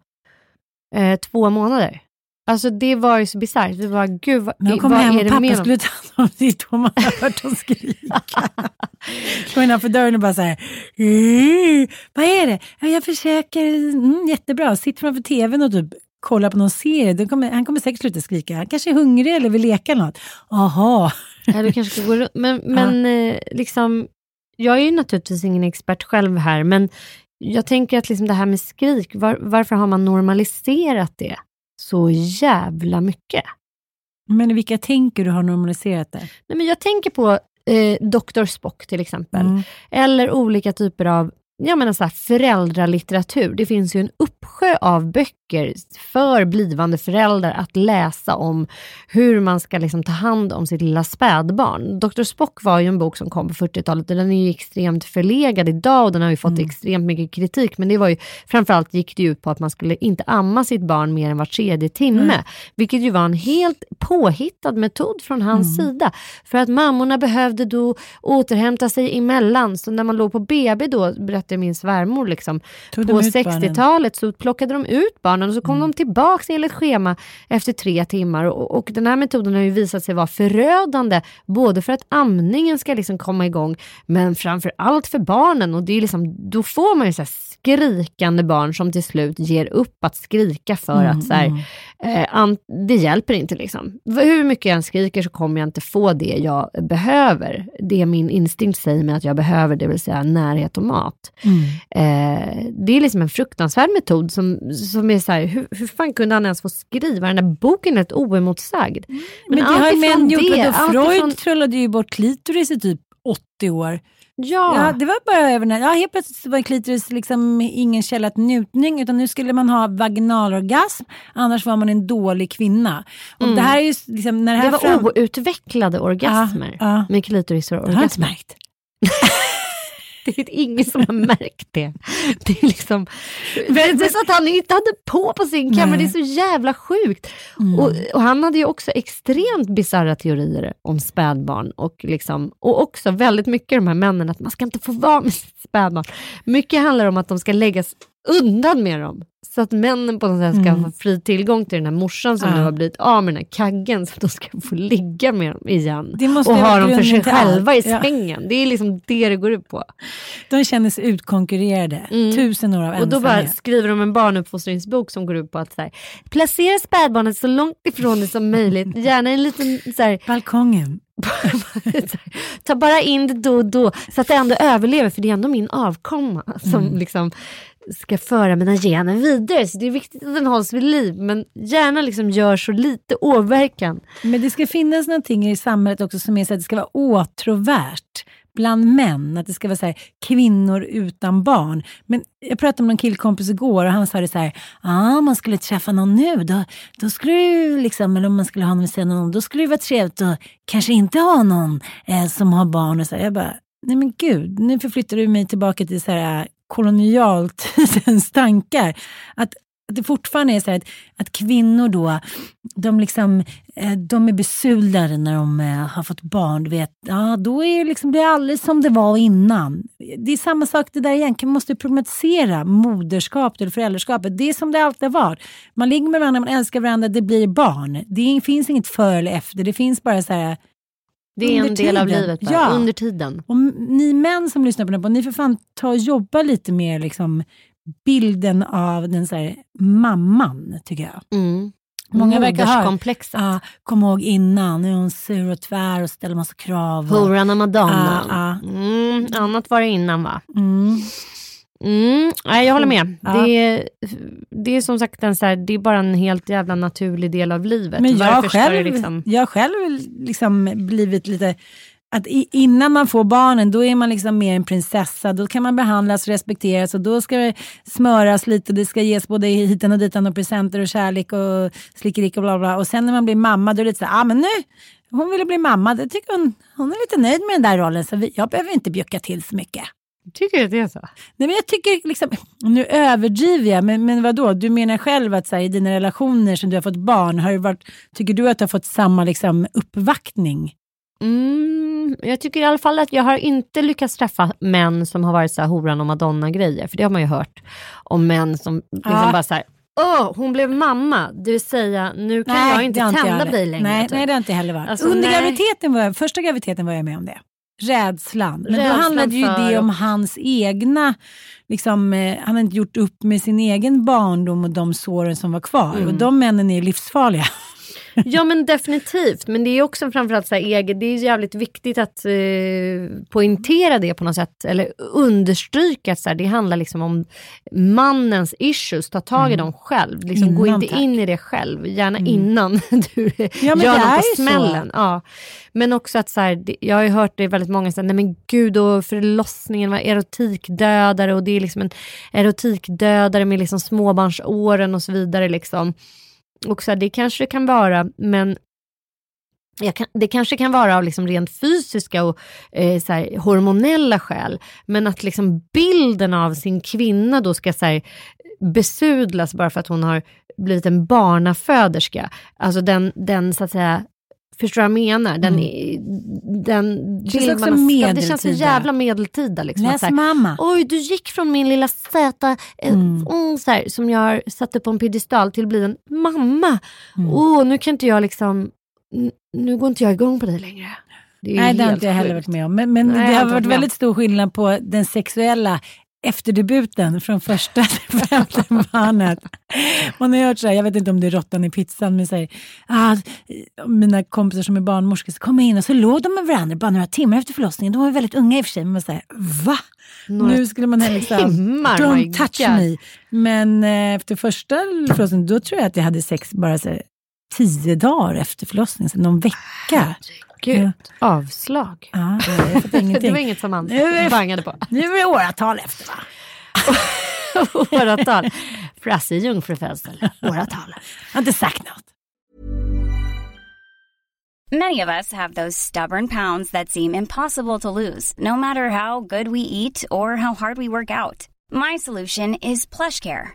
eh, två månader. Alltså det var ju så bisarrt. Vi bara, gud vad, När de kom vad hem och pappa skulle ta hand om är då man har hört dem skrika. Kom innanför dörren och bara så här, "Mm, vad är det? Ja, jag försöker, mm, jättebra, sitt framför tvn och typ kolla på någon serie. Kommer, han kommer säkert sluta skrika. Han kanske är hungrig eller vill leka något. Aha. Ja, du kanske ska gå runt. Men, men eh, liksom, jag är ju naturligtvis ingen expert själv här, men jag tänker att liksom det här med skrik, var, varför har man normaliserat det så jävla mycket? Men vilka tänker du har normaliserat det? Nej, men jag tänker på eh, Dr. Spock till exempel. Mm. Eller olika typer av jag menar så här, föräldralitteratur. Det finns ju en uppsjö av böcker för blivande föräldrar att läsa om hur man ska liksom ta hand om sitt lilla spädbarn. Dr. Spock var ju en bok som kom på 40-talet och den är ju extremt förlegad idag och den har ju fått extremt mycket kritik. Men det var ju framförallt gick det ut på att man skulle inte amma sitt barn mer än var tredje timme. Vilket ju var en helt påhittad metod från hans sida. För att mammorna behövde då återhämta sig emellan. Så när man låg på BB då, berättade min svärmor, liksom, Tog på de ut barnen? 60-talet så plockade de ut barnen och så kom de tillbaka enligt schema efter tre timmar. Och, och den här metoden har ju visat sig vara förödande, både för att amningen ska liksom komma igång, men framför allt för barnen. Och det är liksom, då får man ju så skrikande barn som till slut ger upp att skrika för att så här, eh, an, det hjälper inte. Liksom. Hur mycket jag än skriker så kommer jag inte få det jag behöver. Det min instinkt säger mig att jag behöver, det vill säga närhet och mat. Eh, det är liksom en fruktansvärd metod som, som är så här, hur, hur fan kunde han ens få skriva den där boken helt oemotsagd? Men, det allt har män gjort. det, Freud trollade ju bort klitoris i typ 80 år. Ja. Ja, det var bara över ja, helt plötsligt var klitoris liksom ingen källa till njutning utan nu skulle man ha vaginalorgasm annars var man en dålig kvinna. Och det här är ju liksom, när det här Mm. det var fram- outvecklade orgasmer Ja, ja. med klitoris och Det har jag inte märkt. Det är ingen som har märkt det. Det är liksom... Det är så att han inte hade på på sin kammare, det är så jävla sjukt. Mm. Och, och han hade ju också extremt bisarra teorier om spädbarn och, liksom, och också väldigt mycket de här männen att man ska inte få vara med sitt spädbarn. Mycket handlar om att de ska läggas undan med dem. Så att männen på något sätt ska Mm. få fri tillgång till den här morsan som Ja. nu har blivit av med den här kaggen så att de ska få ligga med dem igen. Och ha dem för sig allt. själva i Ja. sängen. Det är liksom det det går ut på. De känner sig utkonkurrerade. Tusen år av Mm. Och då bara ensamhet. skriver de en barnuppfostringsbok som går ut på att så här, placera spädbarnet så långt ifrån det som möjligt. Gärna en liten så här, Balkongen. ta bara in det då och då så att det ändå överlever för det är ändå min avkomma. Som Mm. liksom, ska föra mina gener vidare. Så det är viktigt att den hålls vid liv men gärna liksom gör så lite åverkan. Men det ska finnas någonting i samhället också som är så att det ska vara åtråvärt bland män. Att det ska vara så här, kvinnor utan barn. Men jag pratade med en killkompis igår och han sa det så här, ah, man skulle träffa någon nu, då, då skulle du liksom, eller om man skulle ha någon vid sidan då skulle det vara trevligt att kanske inte ha någon eh, som har barn. Och så här. Jag bara, nej men gud, nu förflyttar du mig tillbaka till så här kolonialtidens tankar. Att att det fortfarande är så att, att kvinnor då, de, liksom, eh, de är besudlade när de eh, har fått barn. Du vet, ja, då är det, liksom, det är alldeles som det var innan. Det är samma sak det där igen, man måste problematisera moderskapet eller föräldraskapet. Det är som det alltid har varit. Man ligger med varandra, man älskar varandra, det blir barn. Det finns inget före eller efter, det finns bara så här det är en del av livet bara, ja. under tiden. Och ni män som lyssnar på den här ni får fan ta och jobba lite mer liksom, bilden av den så här, mamman, tycker jag. Mm. Många verkar ha, ja, kom ihåg innan, nu är hon sur och tvär och ställer massa krav. Horan och madonnan. Ja, ja. Mm, annat var det innan va? Mm. Mm, nej, jag håller med. Ja. Det, är, det är som sagt en så här, det är bara en helt jävla naturlig del av livet. Men jag har själv, liksom... jag själv liksom blivit lite att innan man får barnen då är man liksom mer en prinsessa. Då kan man behandlas och respekteras och då ska det smöras lite. Det ska ges både hitan och ditan och presenter och kärlek och slickerick och bla bla. Och sen när man blir mamma då är det så här, ah, men nu hon ville bli mamma. Det tycker hon, hon är lite nöjd med den där rollen så vi, jag behöver inte bjucka till så mycket. Tycker du att det är så? Nej, men jag tycker liksom, nu överdriver jag, men, men vadå? Du menar själv att så här, i dina relationer som du har fått barn, har varit, tycker du att du har fått samma liksom, uppvaktning? Mm, jag tycker i alla fall att jag har inte lyckats träffa män som har varit så här horan och madonna-grejer. För det har man ju hört om män som liksom ja. bara så här, Åh, hon blev mamma, det vill säga nu kan nej, jag inte tända dig längre. Nej, typ. nej, det har inte heller varit. Alltså, Under graviditeten var jag, första graviditeten var jag med om det. Rädslan. Men Rädslan då handlade ju det om hans egna, liksom, eh, han hade inte gjort upp med sin egen barndom och de såren som var kvar. Mm. Och de männen är livsfarliga. Ja men definitivt. Men det är också framförallt så här, eget, det är jävligt viktigt att eh, poängtera det på något sätt. Eller understryka att så här, det handlar liksom om mannens issues. Ta tag i mm. dem själv. Liksom, innan, gå inte tack. in i det själv. Gärna mm. innan du ja, gör något på smällen. Ja. Men också att så här, jag har ju hört det väldigt många säga, nej men gud och förlossningen var erotikdödare och det är liksom en erotikdödare med liksom småbarnsåren och så vidare. Liksom. Och så här, det kanske det kan vara, men kan, det kanske kan vara av liksom rent fysiska och eh, så här, hormonella skäl. Men att liksom bilden av sin kvinna då ska så här, besudlas bara för att hon har blivit en barnaföderska. Alltså den, den så att säga Förstår du vad jag menar? Den, mm. den det, känns också medeltida. det känns så jävla medeltida. Liksom, Läs här, mamma. Oj, du gick från min lilla söta, eh, mm. oh, så här, som jag har satt upp på en piedestal till att bli en mamma. Mm. Oh, nu kan inte jag liksom, nu går inte jag igång på dig längre. Det Nej, det har inte jag heller varit med om. Men, men Nej, det har varit väldigt stor skillnad på den sexuella efterdebuten från första till femte barnet. Man har hört så här, jag vet inte om det är råttan i pizzan, men säger ah, mina kompisar som är barnmorskor så kom in och så låg de med varandra bara några timmar efter förlossningen. De var väldigt unga i och för sig, men man säger va? Några nu skulle man heller liksom, don't touch God. me. Men eh, efter första förlossningen, då tror jag att jag hade sex bara så här, tio dagar efter förlossningen, så någon vecka. Gud, avslag. Ja, det var inget som man bangade på. Nu är det åratal efter va? åratal. Frasse jungfrufödsel. Åratal. Jag har inte sagt något. Many of us have those stubborn pounds that seem impossible to lose, no matter how good we eat or how hard we work out. My solution is plush care.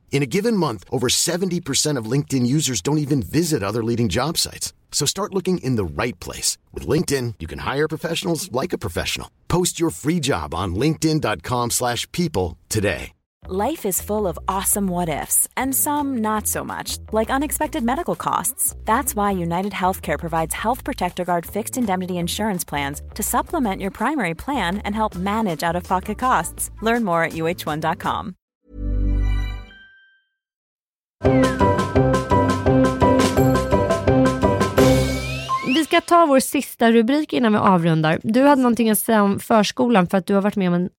In a given month, over 70% of LinkedIn users don't even visit other leading job sites. So start looking in the right place. With LinkedIn, you can hire professionals like a professional. Post your free job on linkedin.com slash people today. Life is full of awesome what ifs, and some not so much, like unexpected medical costs. That's why United Healthcare provides Health Protector Guard fixed indemnity insurance plans to supplement your primary plan and help manage out of pocket costs. Learn more at uh1.com. Vi ska ta vår sista rubrik innan vi avrundar. Du hade någonting att säga om förskolan för att du har varit med om en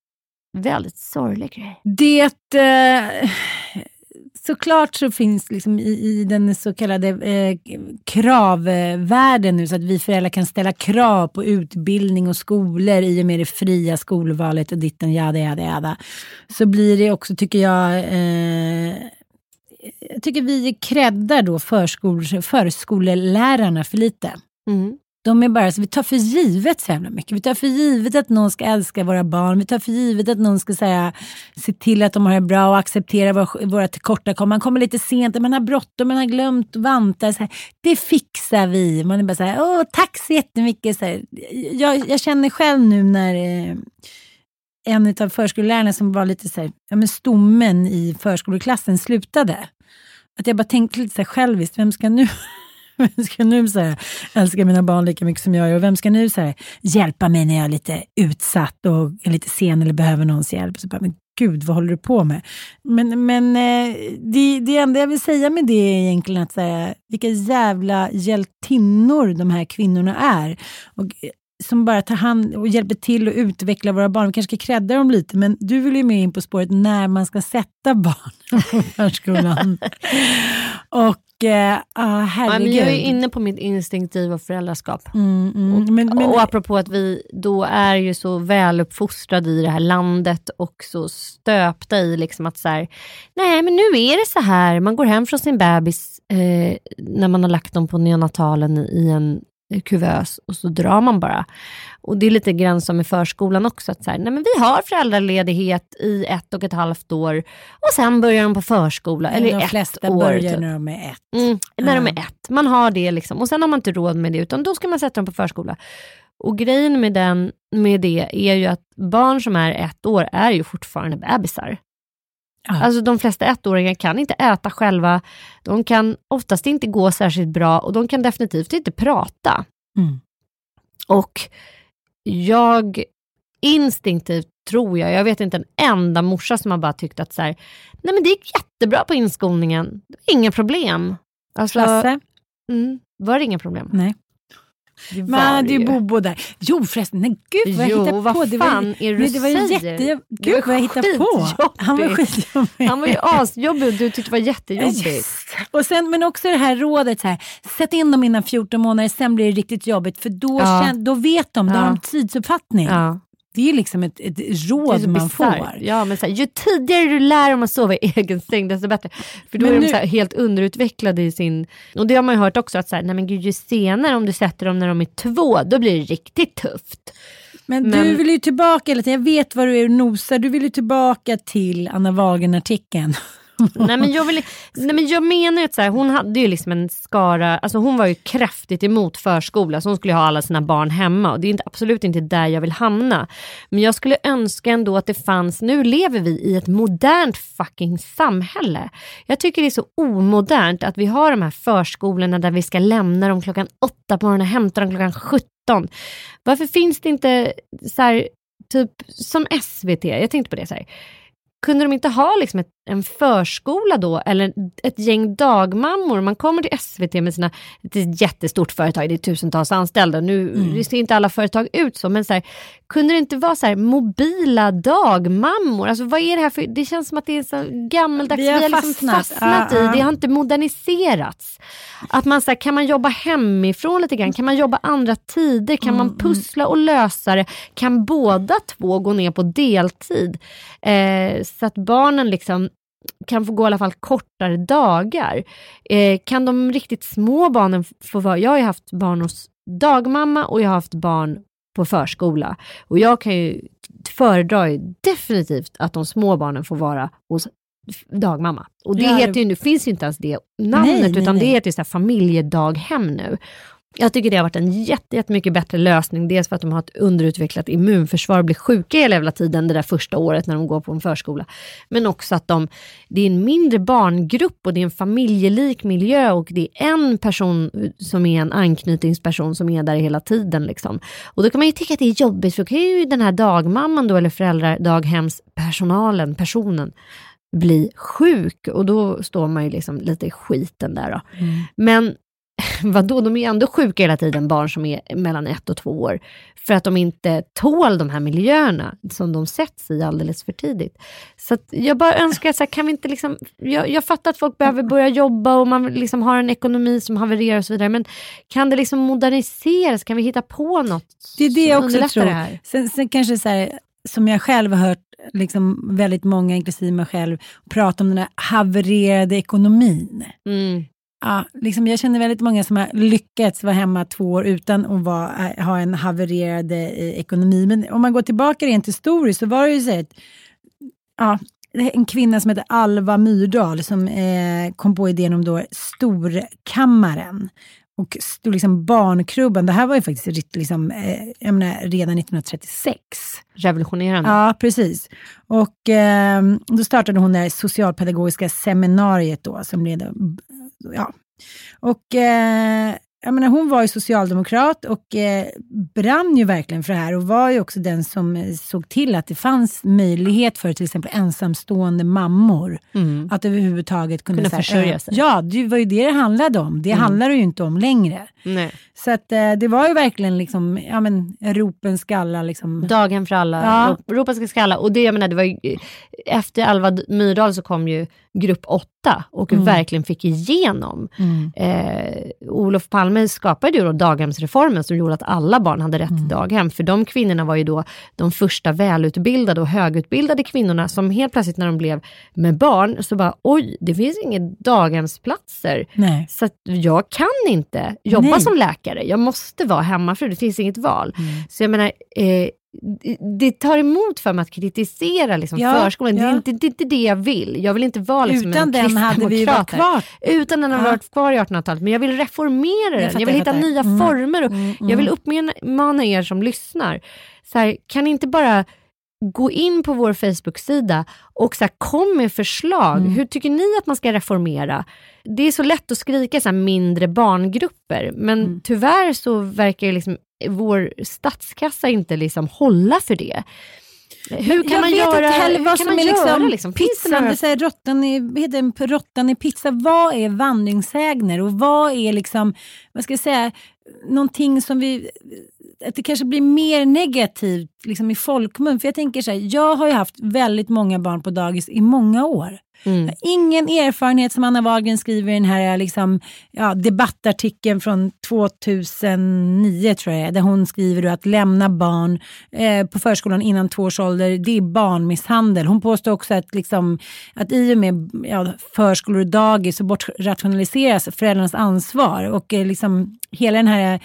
väldigt sorglig grej. Det, eh, såklart så finns liksom i, i den så kallade eh, kravvärlden nu så att vi föräldrar kan ställa krav på utbildning och skolor i och med det fria skolvalet och ditten jada jada jada. Så blir det också, tycker jag, eh, jag tycker vi creddar då förskol, förskolelärarna för lite. Mm. De är bara så, vi tar för givet så jävla mycket. Vi tar för givet att någon ska älska våra barn. Vi tar för givet att någon ska säga, se till att de har det bra och acceptera våra, våra tillkortakommanden. Man kommer lite sent, man har bråttom, man har glömt vantar. Så här, det fixar vi. Man är bara så här, åh tack så jättemycket. Så här, jag, jag känner själv nu när eh, en av förskollärarna som var lite så här, ja, men stommen i förskoleklassen slutade. Att jag bara tänkte lite så här själviskt, vem ska nu vem ska nu så här, älska mina barn lika mycket som jag gör? Och vem ska nu så här, hjälpa mig när jag är lite utsatt och är lite sen eller behöver någons hjälp? Så bara, men gud, vad håller du på med? Men, men eh, det, det enda jag vill säga med det är egentligen att säga vilka jävla hjältinnor de här kvinnorna är. Och, som bara tar hand och hjälper till att utveckla våra barn. Vi kanske ska credda dem lite, men du vill ju med in på spåret när man ska sätta barn på förskolan. och eh, ah, herregud. Ja, men jag är inne på mitt instinktiva föräldraskap. Mm, mm. Och, Men, men, och apropå att vi då är ju så väluppfostrade i det här landet och så stöpta i liksom att så här, nej men nu är det så här, man går hem från sin bebis eh, när man har lagt dem på neonatalen i en kuvös och så drar man bara. Och det är lite grann som i förskolan också, att så här, nej men vi har föräldraledighet i ett och ett halvt år och sen börjar de på förskola, eller de ett flesta år. börjar typ. när de är ett. Mm, när de Ja. är ett. Man har det liksom. Och sen har man inte råd med det, utan då ska man sätta dem på förskola. Och grejen med, den, med det är ju att barn som är ett år är ju fortfarande bebisar. Ja. Alltså de flesta ettåringar kan inte äta själva, de kan oftast inte gå särskilt bra och de kan definitivt inte prata. Mm. Och jag instinktivt tror jag, jag vet inte en enda morsa som har bara tyckt att så här, nej men det gick jättebra på inskolningen, inga problem. Alltså, Lasse? Mm, var det inga problem? Nej. Det Men han hade ju. Bobo där. Jo förresten, nej gud vad jag Jo, hittade vad på. Det var, fan är det nej, det var ju jätte... Det Gud var vad jag hittade på. Han var skitjobbig. Han var ju asjobbig och du tyckte det var jättejobbigt. Yes. Och sen, men också det här rådet, så här, sätt in dem innan 14 månader, sen blir det riktigt jobbigt. För då, Ja. kän, då vet de, då Ja. har de tidsuppfattning. Ja. Det är liksom ett, ett råd man bisarrt. får. Ja, men så här, ju tidigare du lär dem att sova i egen säng, desto bättre. För då Men är de nu- så här, helt underutvecklade i sin... Och det har man ju hört också, att så här, nej men gud, ju senare om du sätter dem när de är två, då blir det riktigt tufft. Men, Men- du vill ju tillbaka, eller jag vet vad du är och nosar, du vill ju tillbaka till Anna Wagen-artikeln. nej, men jag vill, nej men jag menar ju att så här, hon hade ju liksom en skara, alltså hon var ju kraftigt emot förskola, så hon skulle ha alla sina barn hemma och det är inte, absolut inte där jag vill hamna. Men jag skulle önska ändå att det fanns, nu lever vi i ett modernt fucking samhälle. Jag tycker det är så omodernt att vi har de här förskolorna där vi ska lämna dem klockan åtta på morgonen och hämta dem klockan 17. Varför finns det inte så här, typ som SVT, jag tänkte på det så här kunde de inte ha liksom ett, en förskola då eller ett gäng dagmammor? Man kommer till SVT med sina, det är ett jättestort företag, det är tusentals anställda. Nu mm. ser inte alla företag ut så, men så här, kunde det inte vara så här, mobila dagmammor? Alltså vad är det här för, det känns som att det är så gammaldags, vi har, vi har liksom fastnat, fastnat uh, uh. i, det har inte moderniserats. Att man så här, kan man jobba hemifrån lite grann? Kan man jobba andra tider? Kan mm, man mm. pussla och lösa det? Kan båda två gå ner på deltid? Eh, så att barnen liksom kan få gå i alla fall kortare dagar. Eh, kan de riktigt små barnen få vara... Jag har ju haft barn hos dagmamma och jag har haft barn på förskola. Och jag kan ju föredra definitivt att de små barnen får vara hos dagmamma. Och det, ja, heter ju, nu finns ju inte ens det namnet, nej, utan nej, det heter så familjedaghem nu. Jag tycker det har varit en jätte, jättemycket bättre lösning. Dels för att de har ett underutvecklat immunförsvar och blir sjuka hela jävla tiden det där första året när de går på en förskola. Men också att de, det är en mindre barngrupp och det är en familjelik miljö och det är en person som är en anknytningsperson som är där hela tiden. Liksom. Och då kan man ju tycka att det är jobbigt för då kan ju den här dagmamman då eller föräldradaghemspersonalen, personen, bli sjuk och då står man ju liksom lite i skiten där. Då. Mm. Men vadå, de är ändå sjuka hela tiden, barn som är mellan ett och två år, för att de inte tål de här miljöerna som de sätts i alldeles för tidigt. Så jag bara önskar, så här, kan vi inte liksom, jag, jag fattar att folk behöver börja jobba och man liksom har en ekonomi som havererar och så vidare, men kan det liksom moderniseras? Kan vi hitta på något Det är det jag också tror. Det sen, sen kanske så här, som jag själv har hört liksom väldigt många, inklusive mig själv, prata om den här havererade ekonomin. Mm. Ja, liksom jag känner väldigt många som har lyckats vara hemma två år utan att vara, eh, ha en havererad eh, ekonomi. Men om man går tillbaka rent historiskt så var det ju så att ja, en kvinna som heter Alva Myrdal som eh, kom på idén om då Storkammaren och liksom barnkrubban. Det här var ju faktiskt liksom, eh, menar, redan 1936. Revolutionerande. Ja, precis. Och eh, då startade hon det socialpedagogiska seminariet då, som blev ja. Och eh, jag menar, hon var ju socialdemokrat och eh, brann ju verkligen för det här och var ju också den som eh, såg till att det fanns möjlighet för till exempel ensamstående mammor mm. att överhuvudtaget kunna, kunna försörja sig. Ja, det var ju det det handlade om. Det mm. handlar det ju inte om längre. Nej. Så att, eh, det var ju verkligen liksom, ja men ropen skalla. Liksom. Daghem för alla, ja. ropen ska skalla. Och det, jag menar, det var ju, efter Alva Myrdal så kom ju grupp 8 och mm. verkligen fick igenom. Mm. Eh, Olof Palme skapade ju då daghemsreformen som gjorde att alla barn hade rätt till mm. daghem. För de kvinnorna var ju då de första välutbildade och högutbildade kvinnorna som helt plötsligt när de blev med barn så bara oj, det finns inga daghemsplatser. Nej. Så jag kan inte jobba Nej. som läkare. Jag måste vara hemmafru, det finns inget val. Mm. Så jag menar, eh, det tar emot för mig att kritisera liksom ja, förskolan. Ja. Det, är inte, det är inte det jag vill. Jag vill inte vara liksom Utan en den hade vi varit kvar. Utan den hade ja. varit kvar i 1800-talet. Men jag vill reformera jag den. jag vill hitta nya mm. former. Och mm, mm. Jag vill uppmana er som lyssnar. Så här, kan inte bara gå in på vår Facebook-sida och så här, kom med förslag. Mm. Hur tycker ni att man ska reformera? Det är så lätt att skrika så här, mindre barngrupper, men mm. tyvärr så verkar liksom vår statskassa inte liksom hålla för det. Hur kan jag man vet göra? inte heller vad som är liksom, liksom? pizzan, det säger råttan i, heter råttan i pizza. Vad är vandringssägner och vad är liksom, vad ska jag säga, någonting som vi, att det kanske blir mer negativt liksom i folkmun. För jag tänker så här, jag har ju haft väldigt många barn på dagis i många år. Mm. Ingen erfarenhet som Anna Wahlgren skriver i den här liksom, ja, debattartikeln från 2009 tror jag där hon skriver att lämna barn eh, på förskolan innan två års ålder, det är barnmisshandel. Hon påstår också att, liksom, att i och med ja, förskolor och dagis så bortrationaliseras föräldrarnas ansvar och eh, liksom hela den här,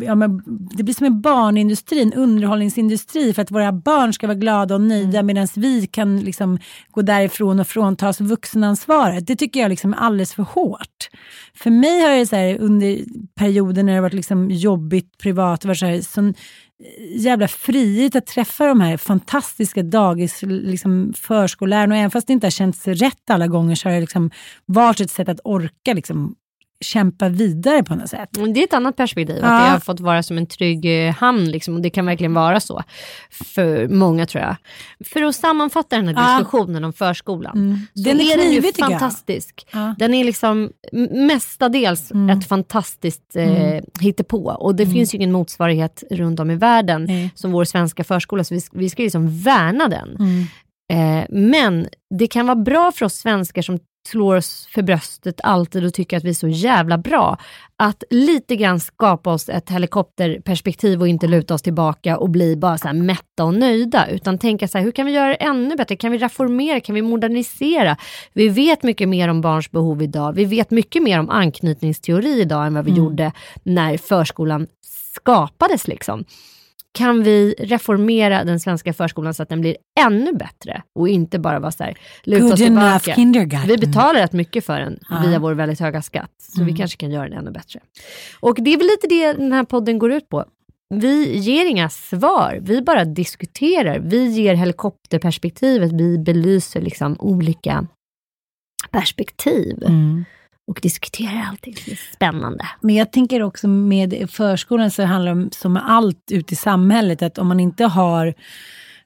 ja, men, det blir som en barnindustri, en underhållningsindustri för att våra barn ska vara glada och nöjda mm. medan vi kan liksom gå därifrån och fråntas vuxenansvaret. Det tycker jag liksom är alldeles för hårt. För mig har det så här, under perioder när det varit liksom jobbigt privat, varit så här, sån eh, jävla frihet att träffa de här fantastiska dagis, liksom förskollärarna. Och även fast det inte har känts rätt alla gånger så har det liksom varit ett sätt att orka liksom kämpa vidare på något sätt. Det är ett annat perspektiv, Ja. att det har fått vara som en trygg eh, hamn. Liksom, och det kan verkligen vara så för många tror jag. För att sammanfatta den här Ja. diskussionen om förskolan. Mm. Så Den är är den ju fantastisk. Ja. Den är liksom mestadels ett fantastiskt eh, Mm. hittepå. Och det finns ju ingen motsvarighet runt om i världen Nej. som vår svenska förskola. Så vi, vi ska liksom värna den. Mm. Eh, men det kan vara bra för oss svenskar som slår oss för bröstet alltid och tycker att vi är så jävla bra. Att lite grann skapa oss ett helikopterperspektiv och inte luta oss tillbaka och bli bara så här mätta och nöjda. Utan tänka så här, hur kan vi göra det ännu bättre? Kan vi reformera? Kan vi modernisera? Vi vet mycket mer om barns behov idag. Vi vet mycket mer om anknytningsteori idag än vad vi Mm. gjorde när förskolan skapades. Liksom kan vi reformera den svenska förskolan så att den blir ännu bättre och inte bara vara så här, luta Good oss tillbaka. Vi betalar rätt mycket för den Ja. via vår väldigt höga skatt, så vi Mm. kanske kan göra den ännu bättre. Och det är väl lite det den här podden går ut på. Vi ger inga svar, vi bara diskuterar. Vi ger helikopterperspektivet, vi belyser liksom olika perspektiv Mm och diskuterar allting. Det är spännande. Men jag tänker också med förskolan så handlar det om, som med allt ute i samhället, att om man inte har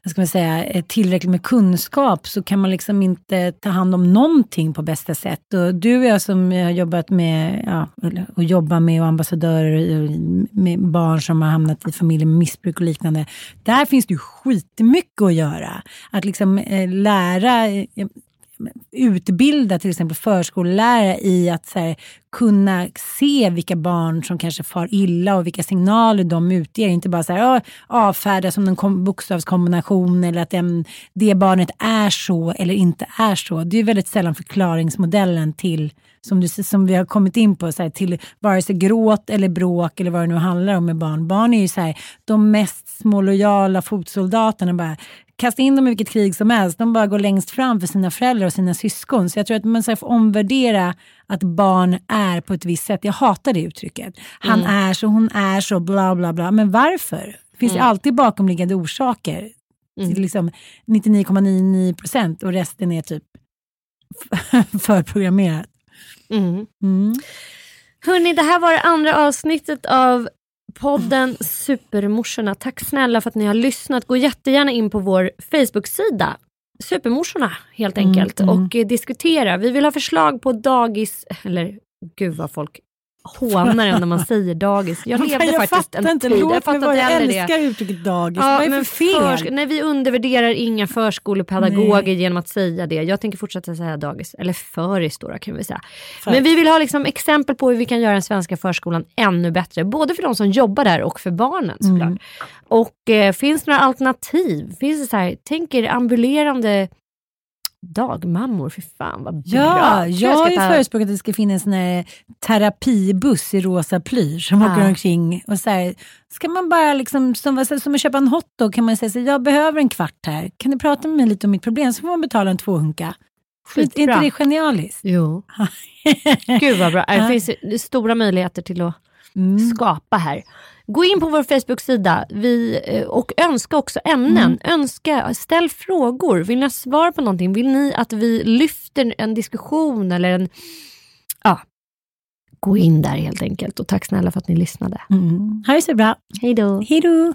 vad ska man säga, eh, tillräckligt med kunskap så kan man liksom inte ta hand om någonting på bästa sätt. Och du och jag som har jobbat med, ja, och jobbar med och ambassadörer med barn som har hamnat i familjer med missbruk och liknande. Där finns det ju skitmycket att göra. Att liksom eh, lära eh, utbilda till exempel förskollärare i att så här, kunna se vilka barn som kanske far illa och vilka signaler de utger. Inte bara så här, avfärda som en bokstavskombination eller att den, det barnet är så eller inte är så. Det är väldigt sällan förklaringsmodellen till som, du, som vi har kommit in på, så här, till vare sig gråt eller bråk eller vad det nu handlar om med barn. Barn är ju så här, de mest små lojala fotsoldaterna. Bara, kasta in dem i vilket krig som helst. De bara går längst fram för sina föräldrar och sina syskon. Så jag tror att man får omvärdera att barn är på ett visst sätt. Jag hatar det uttrycket. Han Mm. är så, hon är så, bla bla bla. Men varför? Finns det Mm. alltid bakomliggande orsaker? Mm. Liksom 99,99 procent och resten är typ förprogrammerat. Mm. Mm. Hörni, det här var det andra avsnittet av podden Supermorsorna. Tack snälla för att ni har lyssnat. Gå jättegärna in på vår Facebook-sida. Supermorsorna helt Mm, enkelt mm. och eh, diskutera. Vi vill ha förslag på dagis, eller gud vad folk hånar en när man säger dagis. Jag Men levde jag faktiskt en inte, tid, låt jag fattar inte jag det. älskar uttrycket dagis. Vad är men för fel? nej, vi undervärderar inga förskolepedagoger genom att säga det. Jag tänker fortsätta säga dagis, eller föris då kan vi säga. För- Men vi vill ha liksom exempel på hur vi kan göra den svenska förskolan ännu bättre. Både för de som jobbar där och för barnen såklart. Mm. Och eh, finns det några alternativ? Finns det så här, tänk er ambulerande dagmammor, för fan vad bra. Ja, Jag jag har ju ska ta- förespråkat att det ska finnas en terapibuss i rosa plysch som Ja. åker omkring. Och så här, ska man bara liksom, som, som att köpa en hotdog kan man säga så jag behöver en kvart här. Kan du prata med mig lite om mitt problem? Så får man betala en tvåhunka. Är Skitbra. inte det genialiskt? Jo. Gud vad bra. Det finns stora möjligheter till att Mm. skapa här. Gå in på vår Facebook-sida vi, eh, och önska också ämnen. Mm. Önska, ställ frågor. Vill ni ha svar på någonting? Vill ni att vi lyfter en diskussion eller en... Ja, gå in där helt enkelt. Och tack snälla för att ni lyssnade. Mm. Ha det så bra. Hej då. Hej då.